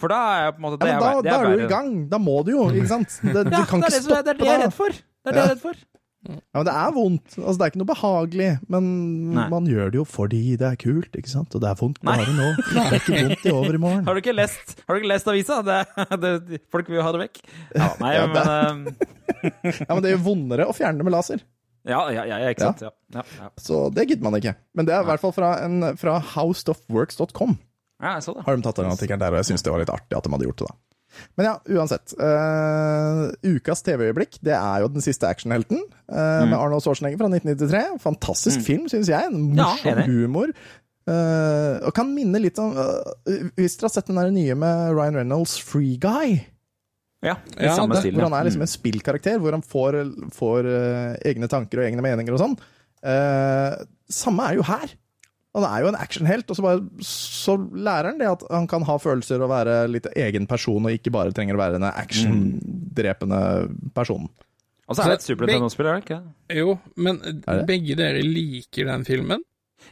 For da er jeg på en måte Ja, da, er, det da er du i gang. Da må du jo, ikke sant? Det, du Ja, kan ikke det, stoppe det er det jeg er redd for. Det er det jeg er redd for. Ja, men det er vondt. Altså, det er ikke noe behagelig, men Nei. man gjør det jo fordi det er kult, ikke sant? Og det er vondt Nei. bare nå. Det er ikke vondt i overmorgen. Har du ikke lest, har du ikke lest avisa? Det, det, folk vil jo ha det vekk. Ja, nei, Ja, men eh, Ja, men det gjør vondere å fjerne det med laser. Ja, ja, ja, ikke sant. Ja. Ja, ja. Så det gidder man ikke. Men det er i hvert fall fra, en- fra howstuffworks.com. ja, jeg så det. Har de tatt den artikkelen der, og jeg syns det var litt artig at de hadde gjort det, da. Men ja, uansett. Uh, ukas TV-øyeblikk, det er jo den siste actionhelten eh, med Arnold Schwarzenegger fra 1993. Fantastisk film, syns jeg. En morsom ja, humor. Uh, og kan minne litt om Hvis dere har sett den der nye med Ryan Reynolds, Free Guy. Ja, i Ja, samme det- stil. Hvor han er liksom en spillkarakter, hvor han får, får egne tanker og egne meninger og sånn. Eh, samme er jo her. Han er jo en actionhelt, og så, bare, så lærer han det at han kan ha følelser og være litt egen person, og ikke bare trenger å være den actiondrepende personen. Og så er det et Super Nintendo-spill, er det ikke? Jo, men begge dere liker den filmen?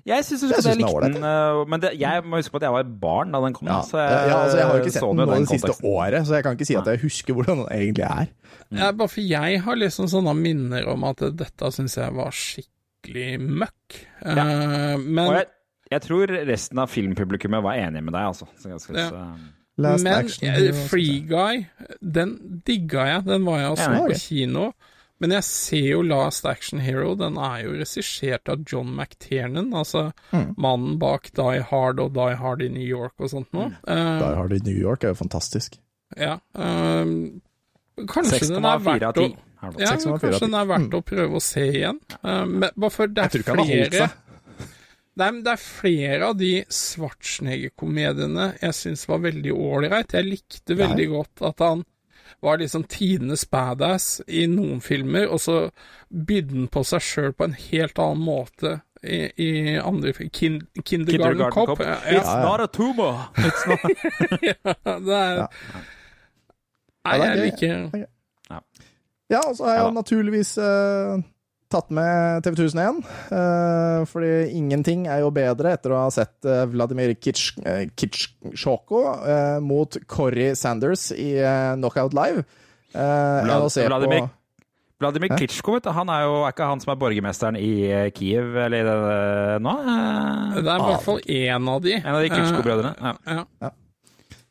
Jeg syns Jeg den er likte den, eh, men det, jeg må huske på at jeg var barn da den kom. Ja, Så jeg, ja, altså jeg har jo ikke sett den nå den det siste året, så jeg kan ikke si at jeg husker hvordan den egentlig er. Ja, bare for jeg har liksom sånne minner om at dette syns jeg var skikkelig møkk. Eh, men Og jeg, jeg tror resten av filmpublikummet var enig med deg, altså. Så jeg skal, Ja. så, Last Men Action uh, Free Guy, den digga jeg. Den var jeg og så Ja, på kino. Men jeg ser jo Last Action Hero, den er jo regissert av John McTiernan, altså Mm. mannen bak Die Hard og Die Hard i New York og sånt noe. Mm. Uh, Die Hard i New York, er jo fantastisk. ja, ehm, kanskje den er 6,4 av verdt å 10. nå. ja, 6,4 av kanskje den er verdt å prøve å se igjen. Eh, men bare for det Jeg er tror ikke han har holdt flere seg. Nei, men det er flere av de Schwarzenegger-komediene jeg syns var veldig ålreit. Jeg likte veldig godt at han var liksom tidenes badass i noen filmer, og så bydde han på seg sjøl på en helt annen måte i, i andre. Kin, Kindergarten, Kindergarten Cop. Cop. Ja, It's not a tumor! It's not... ja, det er Ja. Nei, Ja, jeg liker Ja, og så har jeg Ja jo naturligvis uh, tatt med TV 1000 igjen. eh, fordi ingenting er jo bedre etter å ha sett uh, Vladimir Kitsch, uh, mot Corrie Sanders i Knockout Live. eh, se Vladimir- på Vladimir? Klitsjko, vet du, han er jo er ikke han som er borgermesteren i Kiev eller nå? Det er i hvert fall én av de. En av de Klitsjko-brødrene. Ja. Ja.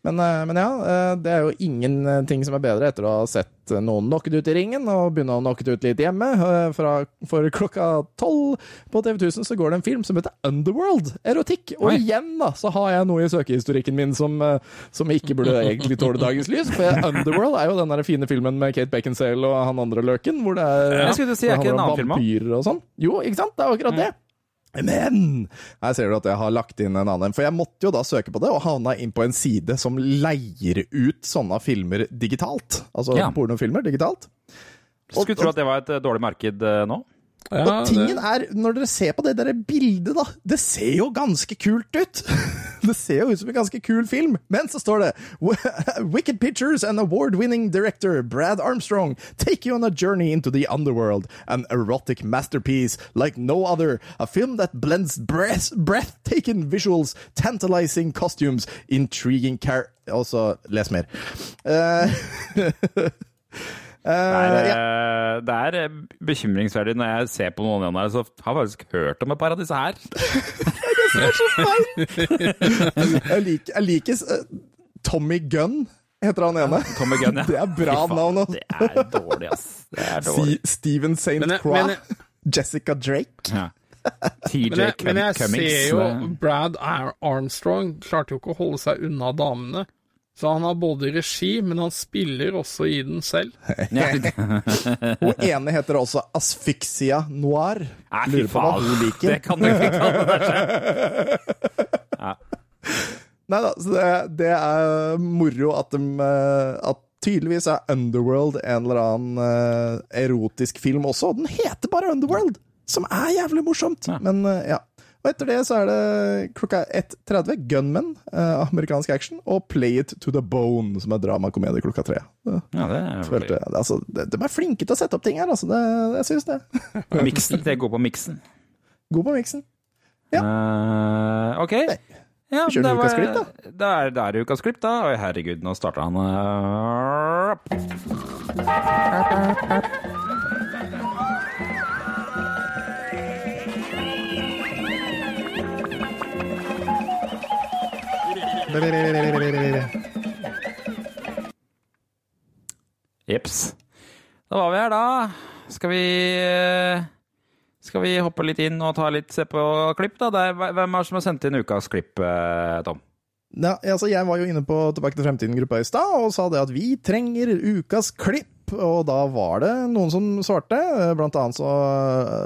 Men, eh, men ja, eh, det er jo ingenting som er bedre etter å ha sett eh, noen knocket ut i ringen, og begynne å knocket ut litt hjemme. Eh, Fra, for klokka tolv på TV 1000 så går det en film som heter Underworld. Erotikk. Og Oi. igjen da, så har jeg noe i søkehistorikken min som, eh, som ikke burde egentlig tåle dagens lys. For Underworld er jo den der fine filmen med Kate Beckinsale og han andre løken, hvor det er ikke det handler om vampyrer og sånn. Jo, ikke sant? Det er akkurat det. Men her ser du at jeg har lagt inn en annen. For jeg måtte jo da søke på det, og havna inn på en side som leier ut sånne filmer digitalt. Altså Ja. pornofilmer digitalt. Skulle tro at det var et eh, dårlig marked eh, nå. Ja, og tingen er, når dere ser på det der bildet, da Det ser jo ganske kult ut! det ser jo ut som en ganske kul film. Men så står det Wicked Pictures and award-winning director Brad Armstrong take you on a journey into the underworld. An erotic masterpiece like no other. A film that blends breath, breathtaking visuals, tantalizing costumes, intriguing car... Altså, les mer. Eh, Det er, eh, ja. eh, det er eh, bekymringsverdig når jeg ser på noen av dem her, så har jeg faktisk hørt om et par av disse her. Jeg liker, jeg liker eh, Tommy Gunn, heter han ene. Tommy Gunn, ja. Det er bra faen, navn, altså. Det er dårlig, ass. Det er dårlig. Steven St. Croix. Jessica Drake. Ja. TJ Men jeg, men jeg Cummings. ser jo eh, Brad Armstrong klarte jo ikke å holde seg unna damene. Så han har både regi, men han spiller også i den selv. ja. Hun ene heter også Asphyxia Noir. Nei, fy Lurer på hva hun liker. Det kan du ikke kalle det. Nei da, så det, det er moro at de eh, At tydeligvis er Underworld en eller annen eh, erotisk film også. Den heter bare Underworld, som er jævlig morsomt. Ja. Men eh, ja. Og etter det så er det klokka 1.30 Gunmen, eh, amerikansk action, og Play It To The Bone, som er dramakomedie klokka tre. Ja, det er følte, altså, de, de er flinke til å sette opp ting her, altså. Det, jeg syns det. Miksen. det god på miksen. God på miksen. Ja. Uh, ok. Ja, Vi kjører det ukas var- klipp, da. Det er det er ukas klipp, da. Oi, herregud, nå starter han eh, Jeps. Da var vi her, da. Skal vi eh, Skal vi hoppe litt inn og ta litt se på klipp, da? Det er, hvem er det som har sendt inn ukas klipp, eh, Tom? Ja, altså jeg var jo inne på Tilbake til fremtiden-gruppa i stad og sa det at vi trenger ukas klipp. Og da var det noen som svarte. Blant annet så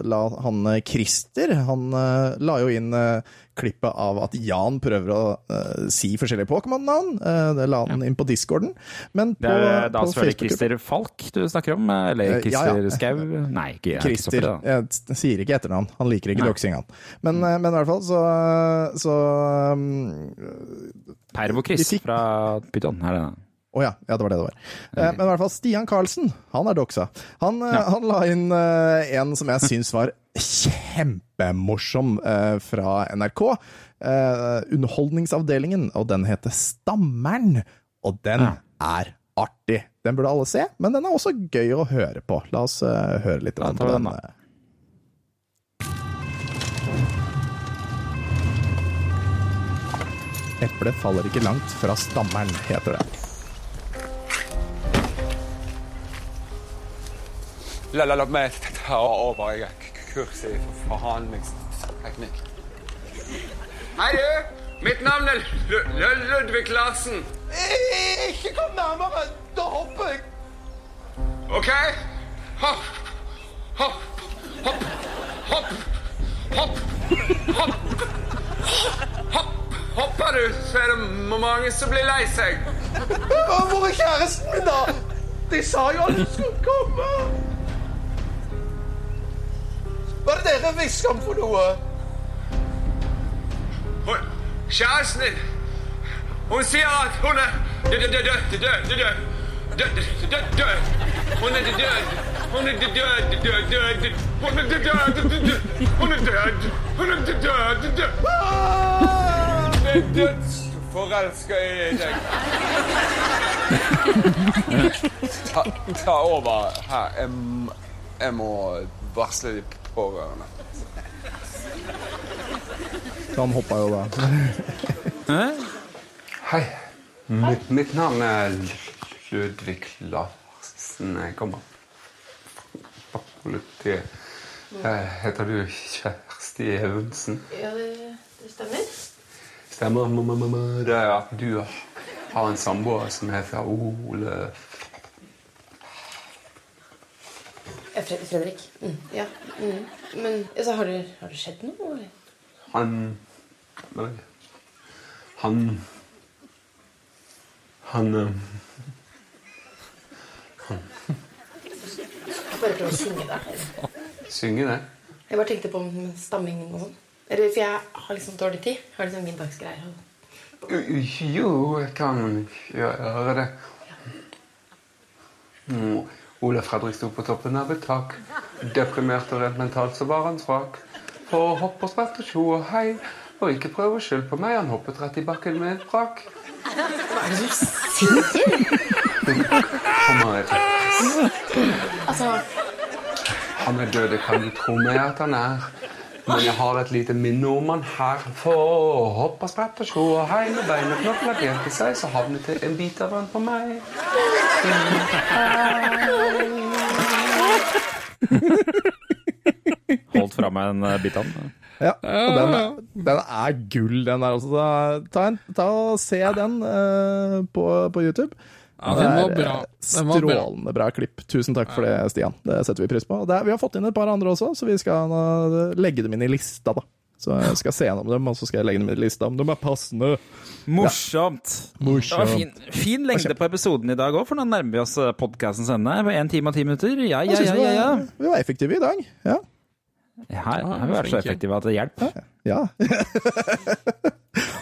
la han eh, Christer Han eh, la jo inn eh, klippet av at Jan prøver å eh, si forskjellige Pokémon-navn. Eh, det la han inn på discorden. Men på, Det er da selvfølgelig Christer Falk du snakker om? Eller Eh, ja, ja. Christer Skau? Nei, ikke jeg. er Christer. Jeg sier ikke etternavn. Han liker ikke doxing, han. Men, eh, men i hvert fall så, så um, Pervo-Chris fra Pyton. Er det det? oh, ja, ja, det var det det var. Eh, men i hvert fall Stian Karlsen, han er doxa. Han, ja. han la inn eh, en som jeg syns var kjempemorsom eh, fra NRK. Eh, underholdningsavdelingen, og den heter Stammeren. Og den Ja. er artig. Den burde alle se, men den er også gøy å høre på. La oss eh, høre litt på den, den. eh. Eplet faller ikke langt fra stammeren, heter det. La, la, la meg ta over. Jeg er kurs i forhandlingsteknikk. Hei, du! Mitt navn er Lu- Lu- Ludvig Larsen. Ikke kom nærmere! Da hopper jeg! OK? Hopp, hopp, hopp, hopp, hopp, hopp. Hopp, hopper du, så er det mange som blir lei seg. Hvor er kjæresten min, da? De sa jo at hun skulle komme! Dere hvisker om for noe? Hun, kjæresten din, hun sier at hun er død, død, død, død, død, død. Død, død. Hun er død. Hun er død, død, død, død. Hun er død, død, død. Hun er død. Hun er død, død, død. Jeg er dødsforelska i deg. Ta, ta over her. Jeg, jeg må varsle de pårørende. Han hoppa jo da. Hei. Mitt, mitt navn er Ludvig Larsen. Jeg kommer fra politiet. Eh, Heter du Kjersti Evensen? Ja, det, det stemmer. Stemmer det er at du har en samboer som heter Ole Ja, Fred Fredrik. Mm, ja. Mm. Men altså, har, det, har det skjedd noe? eller? Han Han Han eh, Bare prøv å synge, da. Synge, det. Jeg bare tenkte på stammingen stamming og sånn. Eller, For jeg har liksom dårlig tid. Jeg har liksom middagsgreier. Jo, jeg kan gjøre det. Mm. Ole Fredrik sto på toppen av et tak. Deprimert og rent mentalt så var han svak. For å hoppe og sprett og tjo og hei. Og ikke prøve å skylde på meg, han hoppet rett i bakken med et brak. Hva er det du sier? Altså, Han er død, det kan du tro meg at han er. Men jeg har et lite minne om han her. For å hoppe og sprette og og hei med beina knokler delt i seg, så havnet det en bit av han på meg. Holdt fra meg en eh, bit av den. Ja, og den, den er gull, den der. også. ta, en, ta og Se den uh, på, på YouTube. Ja, den var Det bra. eh, Den var. Strålende bra klipp. Tusen takk for det, Stian. Det setter vi pris på. Det, er- vi har fått inn et par andre også, så vi skal eh, legge dem inn i lista, da. Så jeg skal se gjennom dem, og så skal jeg legge dem i lista om de er passende. Morsomt. Det var Morsomt. fin, fin lengde på episoden i dag òg, for nå nærmer vi oss podkastens ende. Én time og ti minutter. Ja, ja, ja. ja, ja. Vi var effektive i dag. Ja. Her har vi vært så effektive at det hjelper. ja.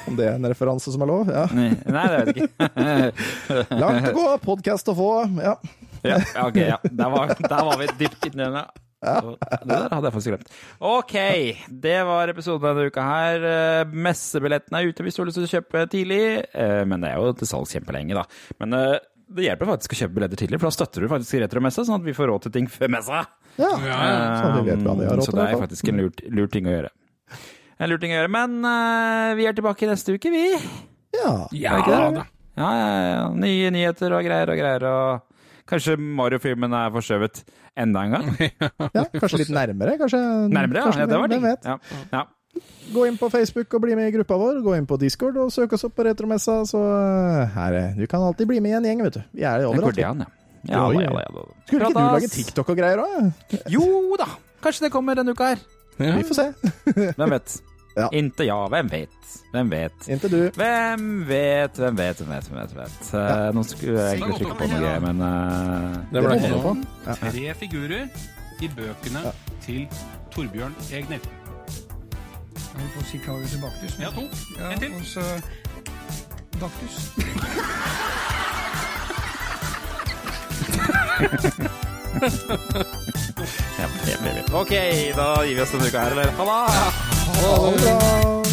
Om det er en referanse som er lov? Ja. Nei, nei, det vet jeg ikke. Langt å gå, podkast å få. Ja. Ja, ja, ok, ja. Der var, der var vi dypt inni den, ja. Det der hadde jeg faktisk glemt. Ok, det var episoden denne uka her. Eh, Messebillettene er ute hvis du har lyst til å kjøpe tidlig, eh, men det er jo til salgs kjempelenge, da. Men eh, det hjelper faktisk å kjøpe billetter tidlig, for da støtter du faktisk retromessa, sånn at vi får råd til ting før messa. Ja, Ja, så vi vet hva de har råd Så det er faktisk en lurt, lurt ting å gjøre. En lur ting å gjøre, men uh, vi er tilbake neste uke, vi. Ja. Ja da. Ja, ja, ja. Nye nyheter og greier og greier. og Kanskje Mario-filmen er forskjøvet enda en gang? ja, kanskje litt nærmere. Kanskje, Nærmere, kanskje ja det var det. Ja. Ja. Gå inn på Facebook og bli med i gruppa vår. Gå inn på Discord og søk oss opp på Retromessa. Så eh, her, er- du kan alltid bli med i en gjeng, vet du. Vi er er overalt. Kordian, ja. Ja, Oi, ja, ja, ja, ja. Skulle ikke du lage TikTok og greier òg? Jo da! Kanskje det kommer denne uka her. Ja. Vi får se. Hvem vet? Ja. Inte ja, hvem vet? Hvem vet? Inntil du. Hvem vet, hvem vet, hvem vet, hvem vet, hvem vet. Eh, Nå skulle jeg egentlig trykke på noe greier, men uh, Det ble ikke noe. på. Tre figurer i bøkene til Torbjørn Egner. Jeg holdt på å si Karius og Baktus. Ja, to. Ja, En til. Og så Baktus. ja, ja, ja, ja. OK, da gir vi oss denne uka her, eller? Ha det!